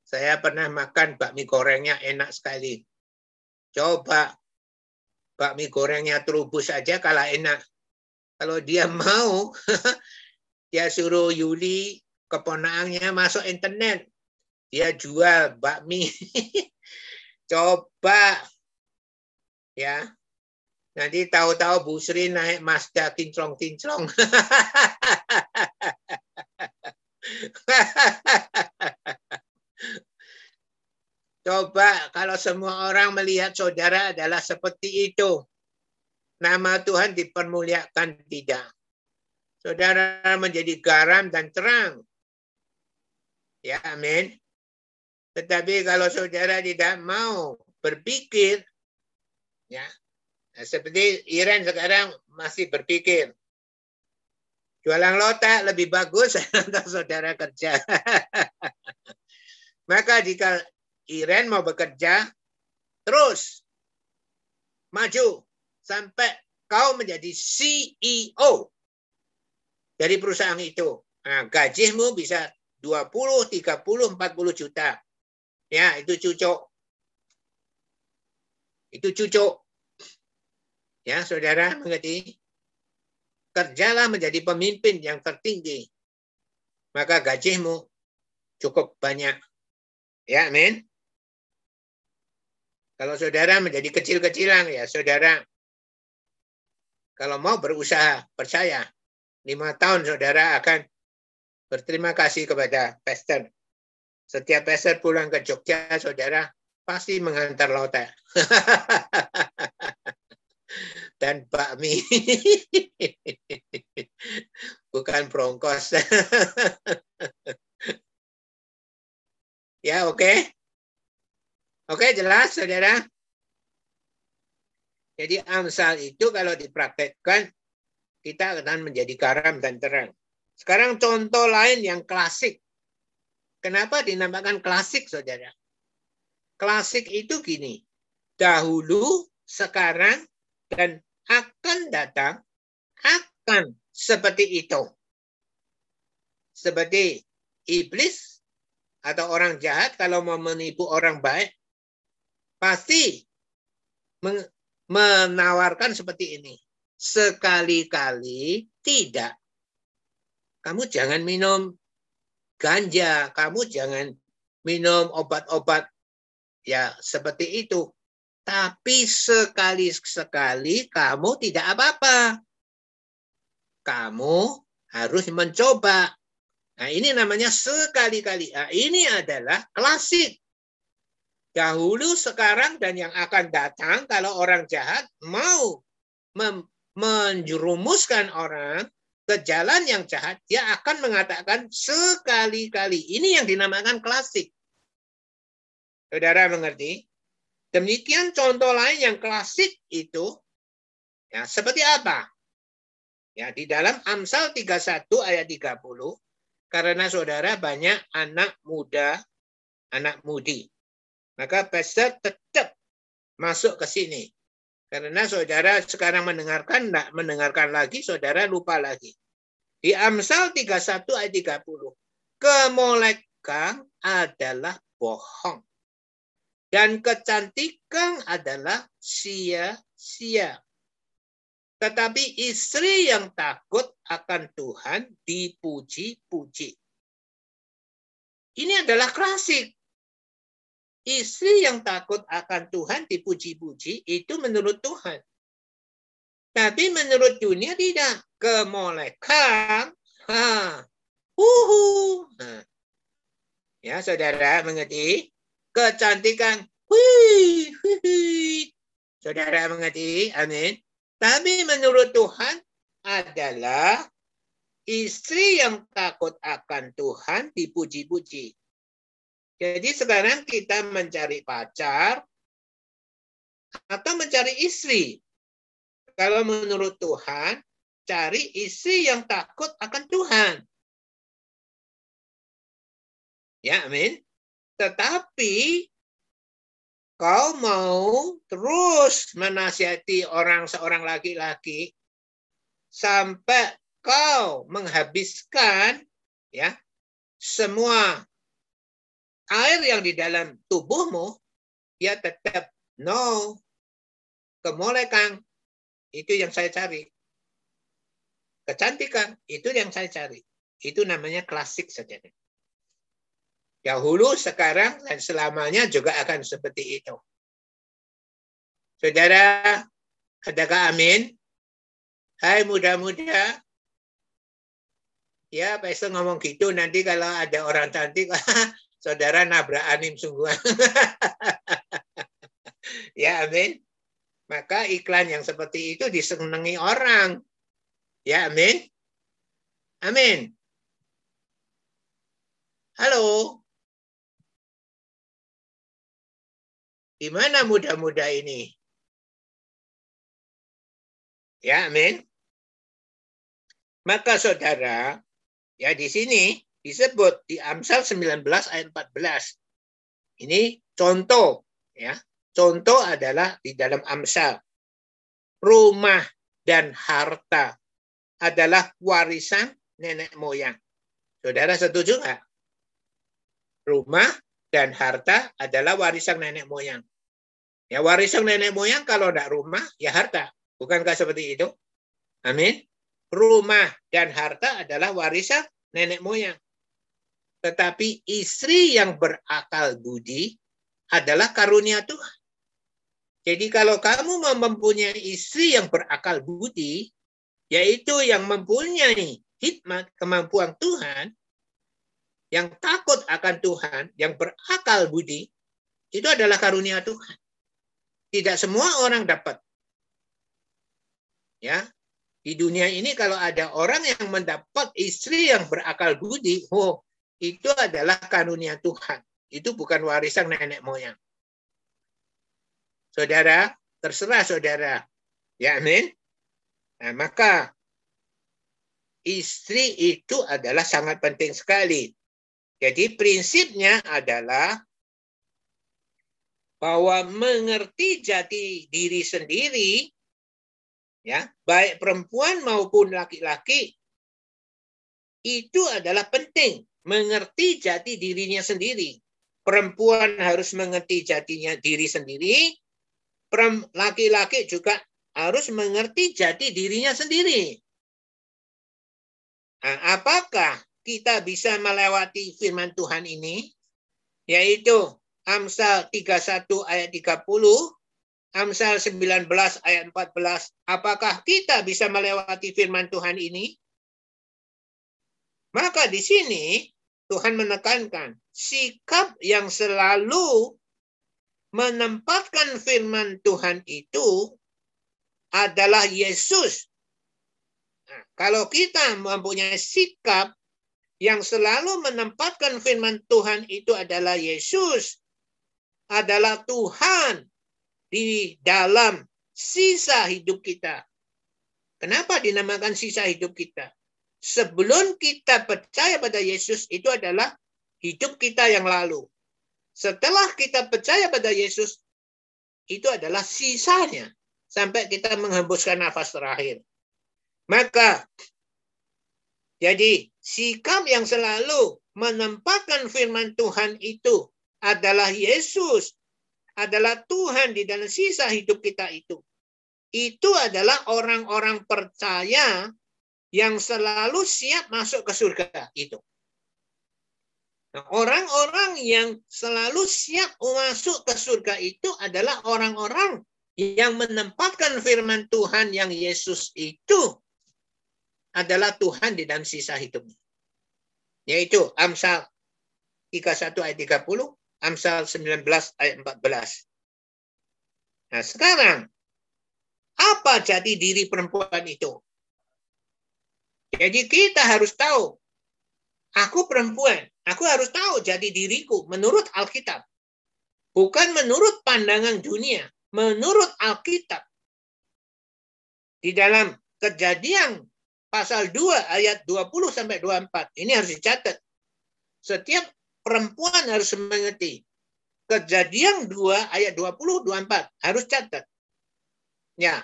A: Saya pernah makan bakmi gorengnya enak sekali. Coba bakmi gorengnya terubus saja kalah enak. Kalau dia mau dia suruh Yuli keponakannya masuk internet. Dia jual bakmi. Coba ya. Nanti tahu-tahu Bu Sri naik Mazda kinclong-kinclong. Coba kalau semua orang melihat saudara adalah seperti itu. Nama Tuhan dipermuliakan tidak. Saudara menjadi garam dan terang. Ya, amin. Tetapi kalau saudara tidak mau berpikir, ya, seperti Iren sekarang masih berpikir, jualan lotak lebih bagus untuk saudara kerja. Maka jika Iren mau bekerja, terus maju sampai kau menjadi CEO dari perusahaan itu. Nah, gajimu bisa 20, 30, 40 juta. Ya, itu cucuk. Itu cucuk. Ya, saudara mengerti? Kerjalah menjadi pemimpin yang tertinggi. Maka gajimu cukup banyak. Ya, amin. Kalau saudara menjadi kecil-kecilan, ya saudara. Kalau mau berusaha, percaya. Lima tahun saudara akan berterima kasih kepada pastor. Setiap pastor pulang ke Jogja, saudara pasti mengantar lotek. Dan bakmi. Bukan brongkos. ya, oke. Okay? Oke, jelas, saudara? Jadi Amsal itu kalau dipraktekkan, kita akan menjadi karam dan terang. Sekarang contoh lain yang klasik. Kenapa dinamakan klasik, saudara? Klasik itu gini. Dahulu, sekarang, dan akan datang, akan seperti itu. Seperti iblis atau orang jahat kalau mau menipu orang baik, pasti menawarkan seperti ini. Sekali-kali tidak kamu jangan minum ganja, kamu jangan minum obat-obat ya seperti itu. Tapi sekali-sekali kamu tidak apa-apa. Kamu harus mencoba. Nah, ini namanya sekali-kali. Nah, ini adalah klasik. Dahulu, sekarang, dan yang akan datang kalau orang jahat mau menjerumuskan orang ke jalan yang jahat, dia akan mengatakan sekali-kali. Ini yang dinamakan klasik. Saudara mengerti? Demikian contoh lain yang klasik itu ya seperti apa? Ya, di dalam Amsal 31 ayat 30 karena saudara banyak anak muda, anak mudi. Maka pastor tetap masuk ke sini. Karena saudara sekarang mendengarkan, tidak mendengarkan lagi, saudara lupa lagi. Di Amsal 31 ayat 30. Kemolekan adalah bohong. Dan kecantikan adalah sia-sia. Tetapi istri yang takut akan Tuhan dipuji-puji. Ini adalah klasik. Istri yang takut akan Tuhan dipuji-puji itu menurut Tuhan. Tapi menurut dunia tidak. Kemolekan. Ha. Uhu. Ya, saudara mengerti? Kecantikan. Wih, wih. Saudara mengerti? Amin. Tapi menurut Tuhan adalah istri yang takut akan Tuhan dipuji-puji. Jadi sekarang kita mencari pacar atau mencari istri. Kalau menurut Tuhan, cari istri yang takut akan Tuhan. Ya, amin. Tetapi kau mau terus menasihati orang seorang laki-laki sampai kau menghabiskan ya semua air yang di dalam tubuhmu, ya tetap no. Kemolekan, itu yang saya cari. Kecantikan, itu yang saya cari. Itu namanya klasik saja. Dahulu, sekarang, dan selamanya juga akan seperti itu. Saudara, adakah amin? Hai muda-muda, ya Pastor ngomong gitu nanti kalau ada orang cantik saudara nabrak anim sungguhan. ya, amin. Maka iklan yang seperti itu disenangi orang. Ya, amin. Amin. Halo. Di mana muda-muda ini? Ya, amin. Maka saudara, ya di sini disebut di Amsal 19 ayat 14. Ini contoh ya. Contoh adalah di dalam Amsal. Rumah dan harta adalah warisan nenek moyang. Saudara setuju nggak? Rumah dan harta adalah warisan nenek moyang. Ya warisan nenek moyang kalau tidak rumah, ya harta. Bukankah seperti itu? Amin. Rumah dan harta adalah warisan nenek moyang. Tetapi istri yang berakal budi adalah karunia Tuhan. Jadi kalau kamu mempunyai istri yang berakal budi, yaitu yang mempunyai hikmat kemampuan Tuhan, yang takut akan Tuhan, yang berakal budi, itu adalah karunia Tuhan. Tidak semua orang dapat. Ya, di dunia ini kalau ada orang yang mendapat istri yang berakal budi, oh, itu adalah karunia Tuhan. Itu bukan warisan nenek moyang. Saudara, terserah saudara. Ya, amin. Nah, maka istri itu adalah sangat penting sekali. Jadi prinsipnya adalah bahwa mengerti jati diri sendiri, ya baik perempuan maupun laki-laki, itu adalah penting mengerti jati dirinya sendiri. Perempuan harus mengerti jatinya diri sendiri, laki-laki juga harus mengerti jati dirinya sendiri. Nah, apakah kita bisa melewati firman Tuhan ini? Yaitu Amsal 31 ayat 30, Amsal 19 ayat 14. Apakah kita bisa melewati firman Tuhan ini? Maka di sini Tuhan menekankan sikap yang selalu menempatkan firman Tuhan itu adalah Yesus. Nah, kalau kita mempunyai sikap yang selalu menempatkan firman Tuhan itu adalah Yesus, adalah Tuhan di dalam sisa hidup kita. Kenapa dinamakan sisa hidup kita? Sebelum kita percaya pada Yesus itu adalah hidup kita yang lalu. Setelah kita percaya pada Yesus, itu adalah sisanya sampai kita menghembuskan nafas terakhir. Maka, jadi sikap yang selalu menempatkan firman Tuhan itu adalah Yesus, adalah Tuhan di dalam sisa hidup kita itu. Itu adalah orang-orang percaya yang selalu siap masuk ke surga itu. Nah, orang-orang yang selalu siap masuk ke surga itu adalah orang-orang yang menempatkan firman Tuhan yang Yesus itu adalah Tuhan di dalam sisa hidupnya. Yaitu Amsal 31 ayat 30, Amsal 19 ayat 14. Nah sekarang, apa jadi diri perempuan itu? Jadi kita harus tahu, aku perempuan, Aku harus tahu jadi diriku menurut Alkitab. Bukan menurut pandangan dunia. Menurut Alkitab. Di dalam kejadian pasal 2 ayat 20 sampai 24. Ini harus dicatat. Setiap perempuan harus mengerti. Kejadian 2 ayat 20 24 harus catat. Ya.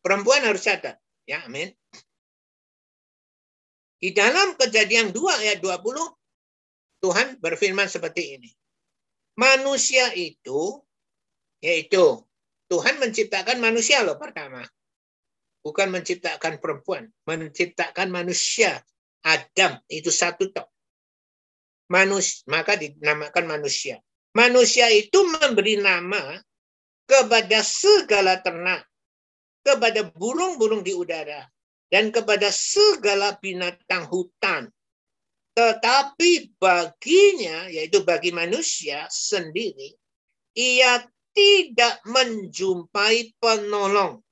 A: Perempuan harus catat. Ya, amin. Di dalam kejadian 2 ayat 20 Tuhan berfirman seperti ini. Manusia itu, yaitu Tuhan menciptakan manusia loh pertama. Bukan menciptakan perempuan. Menciptakan manusia. Adam itu satu tok. Manus, maka dinamakan manusia. Manusia itu memberi nama kepada segala ternak, kepada burung-burung di udara, dan kepada segala binatang hutan tetapi baginya, yaitu bagi manusia sendiri, ia tidak menjumpai penolong.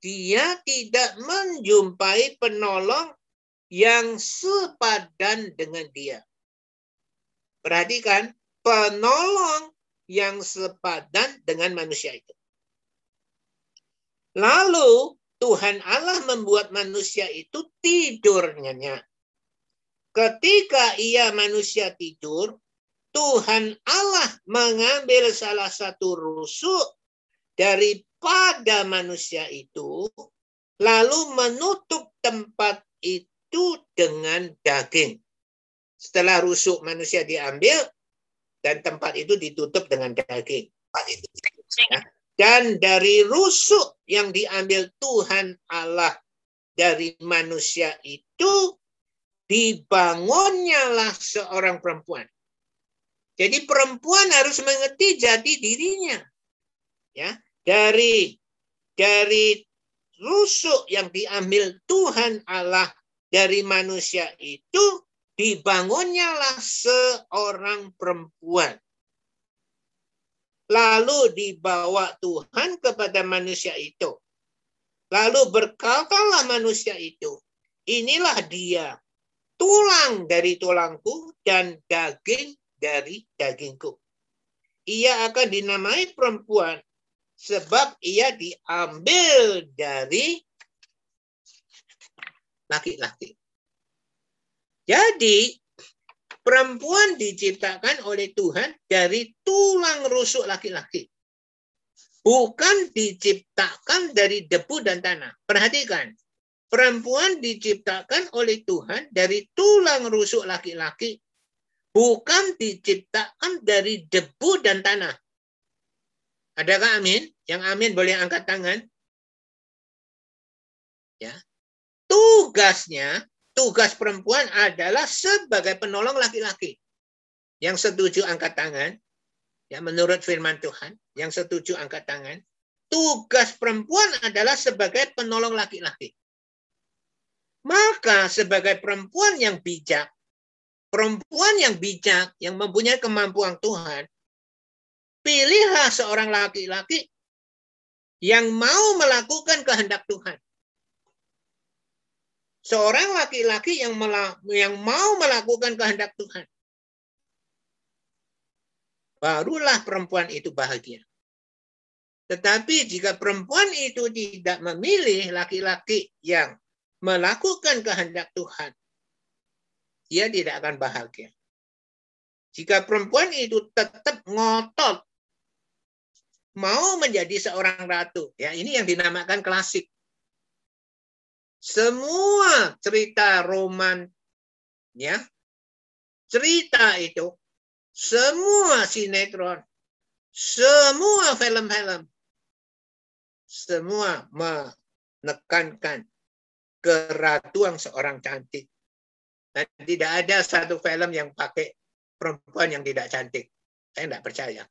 A: Dia tidak menjumpai penolong yang sepadan dengan dia. Perhatikan, penolong yang sepadan dengan manusia itu. Lalu Tuhan Allah membuat manusia itu tidur nyenyak. Ketika ia manusia tidur, Tuhan Allah mengambil salah satu rusuk daripada manusia itu, lalu menutup tempat itu dengan daging. Setelah rusuk manusia diambil, dan tempat itu ditutup dengan daging. Ya. Dan dari rusuk yang diambil Tuhan Allah dari manusia itu dibangunnya lah seorang perempuan. Jadi perempuan harus mengerti jati dirinya. Ya, dari dari rusuk yang diambil Tuhan Allah dari manusia itu dibangunnya lah seorang perempuan. Lalu dibawa Tuhan kepada manusia itu. Lalu berkatalah manusia itu, inilah dia, tulang dari tulangku dan daging dari dagingku. Ia akan dinamai perempuan sebab ia diambil dari laki-laki. Jadi perempuan diciptakan oleh Tuhan dari tulang rusuk laki-laki. Bukan diciptakan dari debu dan tanah. Perhatikan, Perempuan diciptakan oleh Tuhan dari tulang rusuk laki-laki, bukan diciptakan dari debu dan tanah. Adakah amin? Yang amin boleh angkat tangan. Ya. Tugasnya, tugas perempuan adalah sebagai penolong laki-laki. Yang setuju angkat tangan. Ya, menurut firman Tuhan, yang setuju angkat tangan. Tugas perempuan adalah sebagai penolong laki-laki. Maka sebagai perempuan yang bijak, perempuan yang bijak, yang mempunyai kemampuan Tuhan, pilihlah seorang laki-laki yang mau melakukan kehendak Tuhan. Seorang laki-laki yang yang mau melakukan kehendak Tuhan. Barulah perempuan itu bahagia. Tetapi jika perempuan itu tidak memilih laki-laki yang melakukan kehendak Tuhan, dia tidak akan bahagia. Jika perempuan itu tetap ngotot mau menjadi seorang ratu, ya ini yang dinamakan klasik. Semua cerita roman, ya cerita itu, semua sinetron, semua film-film, semua menekankan keratuan seorang cantik. Dan tidak ada satu film yang pakai perempuan yang tidak cantik. Saya tidak percaya.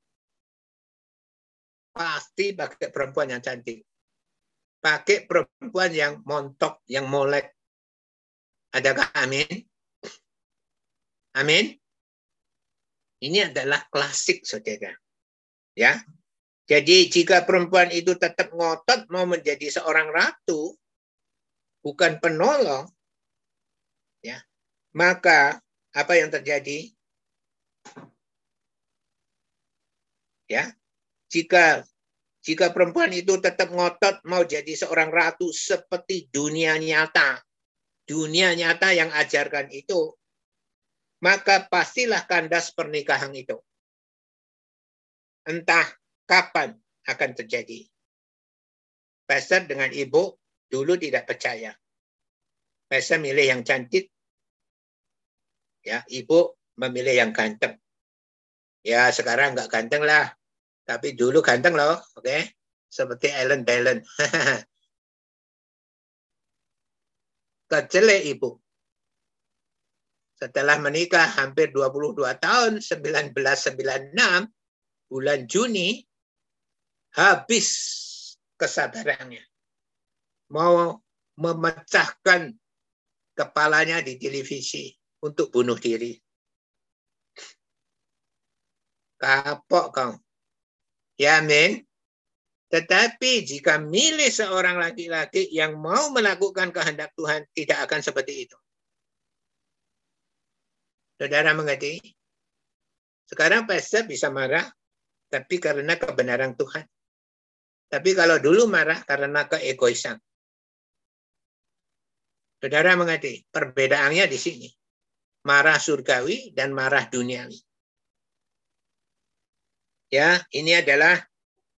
A: Pasti pakai perempuan yang cantik. Pakai perempuan yang montok, yang molek. Adakah amin? Amin? Ini adalah klasik, saudara. Ya, jadi jika perempuan itu tetap ngotot mau menjadi seorang ratu, bukan penolong, ya, maka apa yang terjadi? Ya, jika jika perempuan itu tetap ngotot mau jadi seorang ratu seperti dunia nyata, dunia nyata yang ajarkan itu, maka pastilah kandas pernikahan itu. Entah kapan akan terjadi. Pastor dengan ibu Dulu tidak percaya. Saya milih yang cantik. Ya, ibu memilih yang ganteng. Ya, sekarang nggak ganteng lah. Tapi dulu ganteng loh, oke? Okay? Seperti Ellen Talent. Kecelek ibu. Setelah menikah hampir 22 tahun, 1996, bulan Juni, habis kesabarannya mau memecahkan kepalanya di televisi untuk bunuh diri. Kapok kau. Ya amin. Tetapi jika milih seorang laki-laki yang mau melakukan kehendak Tuhan, tidak akan seperti itu. Saudara mengerti? Sekarang pastor bisa marah, tapi karena kebenaran Tuhan. Tapi kalau dulu marah karena keegoisan. Saudara mengerti, perbedaannya di sini. Marah surgawi dan marah duniawi. Ya, ini adalah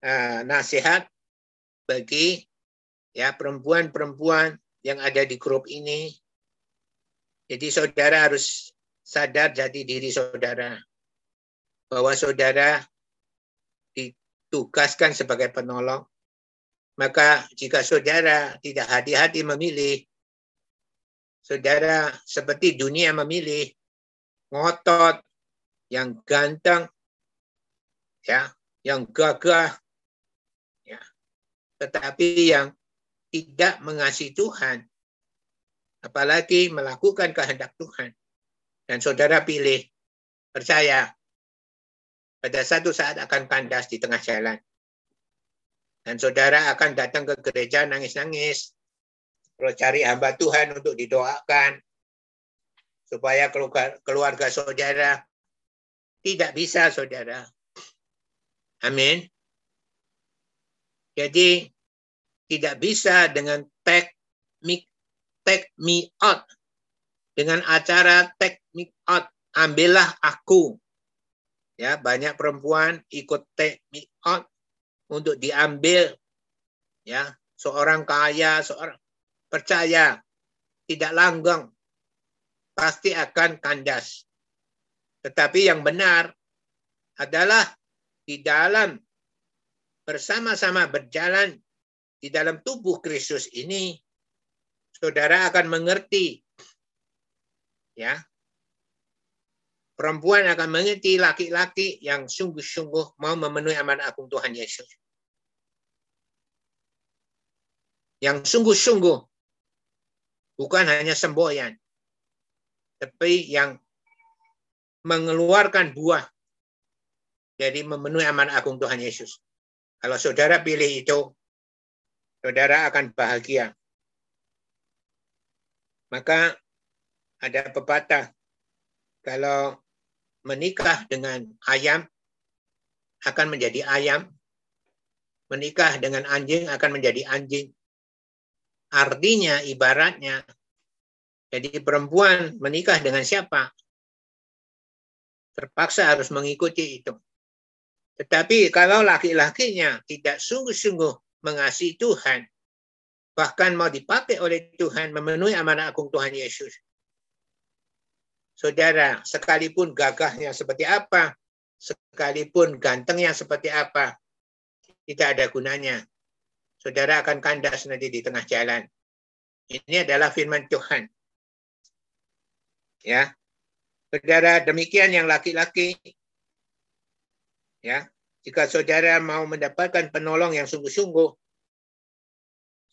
A: uh, nasihat bagi ya perempuan-perempuan yang ada di grup ini. Jadi saudara harus sadar jati diri saudara. bahwa saudara ditugaskan sebagai penolong, maka jika saudara tidak hati-hati memilih, saudara seperti dunia memilih ngotot, yang ganteng, ya, yang gagah, ya, tetapi yang tidak mengasihi Tuhan, apalagi melakukan kehendak Tuhan. Dan saudara pilih, percaya, pada satu saat akan kandas di tengah jalan. Dan saudara akan datang ke gereja nangis-nangis, kalau cari hamba Tuhan untuk didoakan, supaya keluarga, keluarga saudara tidak bisa, saudara. Amin. Jadi, tidak bisa dengan take me, take me out. Dengan acara take me out. Ambillah aku. Ya, banyak perempuan ikut take me out untuk diambil. Ya, seorang kaya, seorang percaya, tidak langgeng, pasti akan kandas. Tetapi yang benar adalah di dalam bersama-sama berjalan di dalam tubuh Kristus ini, saudara akan mengerti. Ya. Perempuan akan mengerti laki-laki yang sungguh-sungguh mau memenuhi amanat agung Tuhan Yesus. Yang sungguh-sungguh bukan hanya semboyan, tapi yang mengeluarkan buah jadi memenuhi amanat agung Tuhan Yesus. Kalau saudara pilih itu, saudara akan bahagia. Maka ada pepatah, kalau menikah dengan ayam akan menjadi ayam, menikah dengan anjing akan menjadi anjing. Artinya, ibaratnya, jadi perempuan menikah dengan siapa? Terpaksa harus mengikuti itu. Tetapi kalau laki-lakinya tidak sungguh-sungguh mengasihi Tuhan, bahkan mau dipakai oleh Tuhan memenuhi amanah agung Tuhan Yesus. Saudara, sekalipun gagahnya seperti apa, sekalipun gantengnya seperti apa, tidak ada gunanya. Saudara akan kandas nanti di tengah jalan. Ini adalah firman Tuhan. Ya. Saudara, demikian yang laki-laki. Ya, jika saudara mau mendapatkan penolong yang sungguh-sungguh,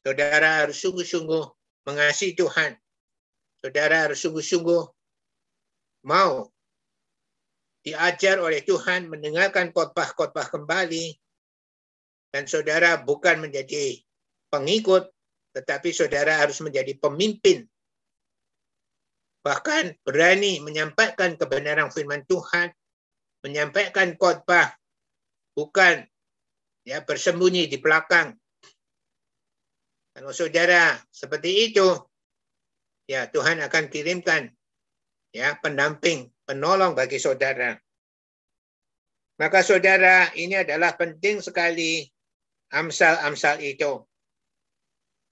A: saudara harus sungguh-sungguh mengasihi Tuhan. Saudara harus sungguh-sungguh mau diajar oleh Tuhan mendengarkan khotbah-khotbah kembali dan saudara bukan menjadi pengikut tetapi saudara harus menjadi pemimpin bahkan berani menyampaikan kebenaran firman Tuhan menyampaikan khotbah bukan ya bersembunyi di belakang. Kalau saudara seperti itu, ya Tuhan akan kirimkan ya pendamping, penolong bagi saudara. Maka saudara, ini adalah penting sekali amsal-amsal itu.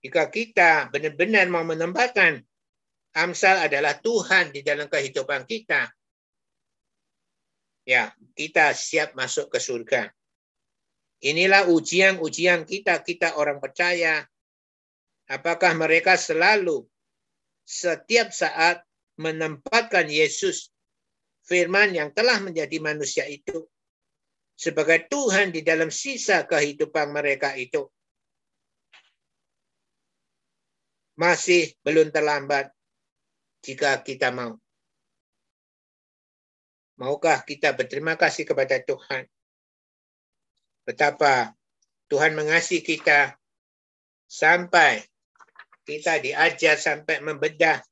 A: Jika kita benar-benar mau menempatkan amsal adalah Tuhan di dalam kehidupan kita, ya kita siap masuk ke surga. Inilah ujian-ujian kita, kita orang percaya. Apakah mereka selalu setiap saat menempatkan Yesus firman yang telah menjadi manusia itu sebagai Tuhan di dalam sisa kehidupan mereka itu. Masih belum terlambat jika kita mau. Maukah kita berterima kasih kepada Tuhan? Betapa Tuhan mengasihi kita sampai kita diajar sampai membedah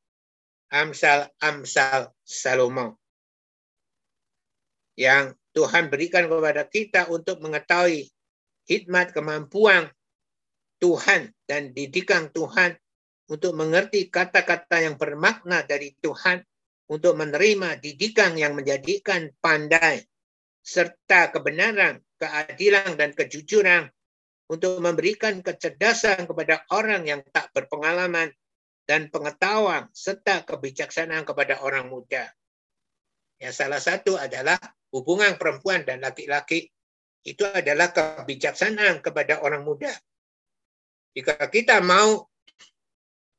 A: amsal-amsal Salomo. Yang Tuhan berikan kepada kita untuk mengetahui hikmat kemampuan Tuhan dan didikan Tuhan untuk mengerti kata-kata yang bermakna dari Tuhan untuk menerima didikan yang menjadikan pandai serta kebenaran, keadilan, dan kejujuran untuk memberikan kecerdasan kepada orang yang tak berpengalaman dan pengetahuan serta kebijaksanaan kepada orang muda. Ya, salah satu adalah hubungan perempuan dan laki-laki itu adalah kebijaksanaan kepada orang muda. Jika kita mau,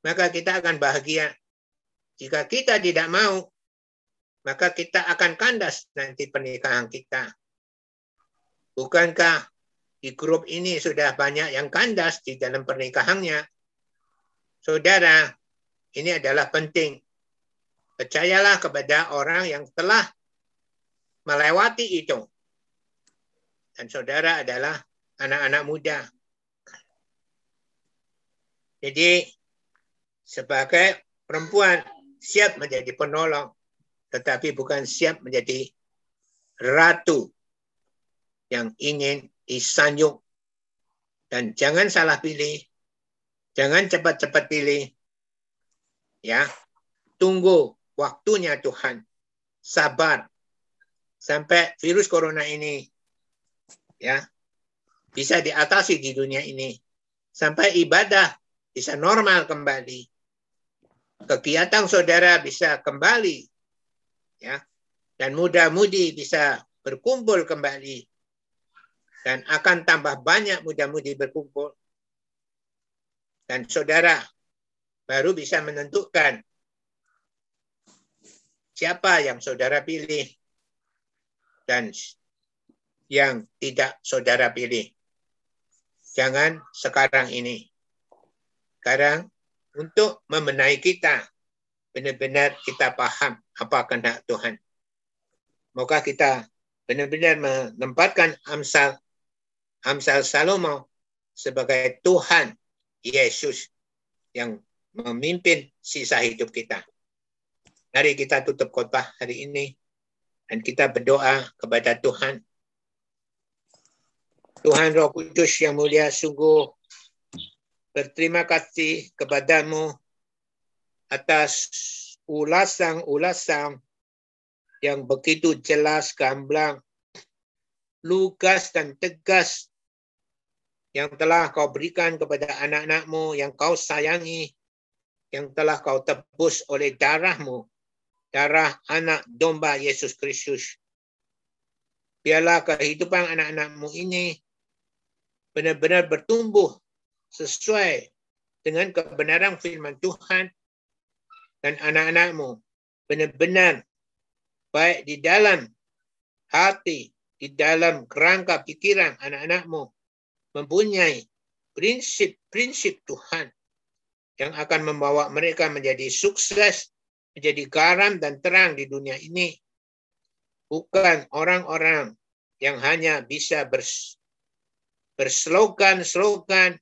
A: maka kita akan bahagia. Jika kita tidak mau, maka kita akan kandas nanti pernikahan kita. Bukankah di grup ini sudah banyak yang kandas di dalam pernikahannya? Saudara, ini adalah penting. Percayalah kepada orang yang telah melewati itu. Dan saudara adalah anak-anak muda. Jadi, sebagai perempuan siap menjadi penolong tetapi bukan siap menjadi ratu yang ingin disanjung. Dan jangan salah pilih, jangan cepat-cepat pilih. Ya, tunggu waktunya Tuhan. Sabar sampai virus corona ini ya bisa diatasi di dunia ini sampai ibadah bisa normal kembali kegiatan saudara bisa kembali ya dan muda-mudi bisa berkumpul kembali dan akan tambah banyak muda-mudi berkumpul dan saudara baru bisa menentukan siapa yang saudara pilih dan yang tidak saudara pilih. Jangan sekarang ini. Sekarang untuk membenahi kita, benar-benar kita paham apa kehendak Tuhan. Moga kita benar-benar menempatkan Amsal Amsal Salomo sebagai Tuhan Yesus yang memimpin sisa hidup kita. Mari kita tutup khotbah hari ini dan kita berdoa kepada Tuhan. Tuhan Roh Kudus yang mulia sungguh berterima kasih kepadamu atas ulasan-ulasan yang begitu jelas, gamblang, lugas dan tegas yang telah kau berikan kepada anak-anakmu yang kau sayangi, yang telah kau tebus oleh darahmu, darah anak domba Yesus Kristus. Biarlah kehidupan anak-anakmu ini benar-benar bertumbuh sesuai dengan kebenaran firman Tuhan dan anak-anakmu benar-benar baik di dalam hati, di dalam kerangka pikiran anak-anakmu mempunyai prinsip-prinsip Tuhan yang akan membawa mereka menjadi sukses, menjadi garam dan terang di dunia ini. Bukan orang-orang yang hanya bisa bers, berslogan-slogan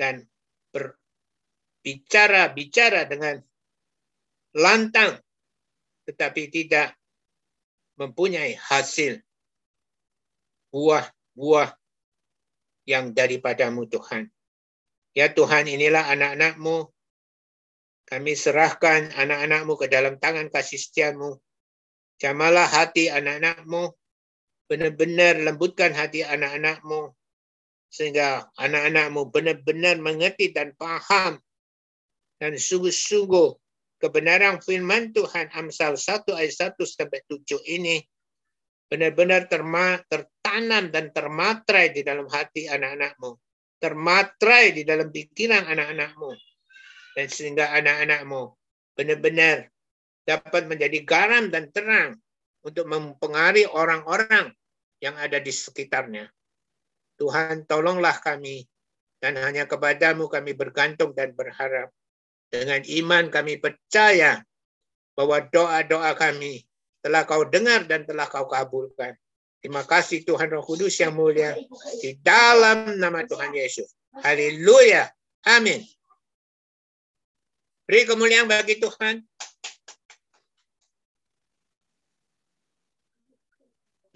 A: dan berbicara-bicara dengan lantang, tetapi tidak mempunyai hasil buah-buah yang daripadamu Tuhan. Ya Tuhan, inilah anak-anakmu. Kami serahkan anak-anakmu ke dalam tangan kasih setiamu. Jamalah hati anak-anakmu. Benar-benar lembutkan hati anak-anakmu. Sehingga anak-anakmu benar-benar mengerti dan paham. Dan sungguh-sungguh kebenaran firman Tuhan Amsal 1 ayat 1 sampai 7 ini benar-benar tertanam dan termatrai di dalam hati anak-anakmu. Termatrai di dalam pikiran anak-anakmu. Dan sehingga anak-anakmu benar-benar dapat menjadi garam dan terang untuk mempengaruhi orang-orang yang ada di sekitarnya. Tuhan tolonglah kami dan hanya kepadamu kami bergantung dan berharap. Dengan iman kami percaya bahwa doa-doa kami telah kau dengar dan telah kau kabulkan. Terima kasih Tuhan Roh Kudus yang mulia di dalam nama Tuhan Yesus. Haleluya. Amin. Beri kemuliaan bagi Tuhan.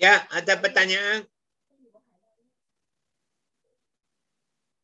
A: Ya, ada pertanyaan?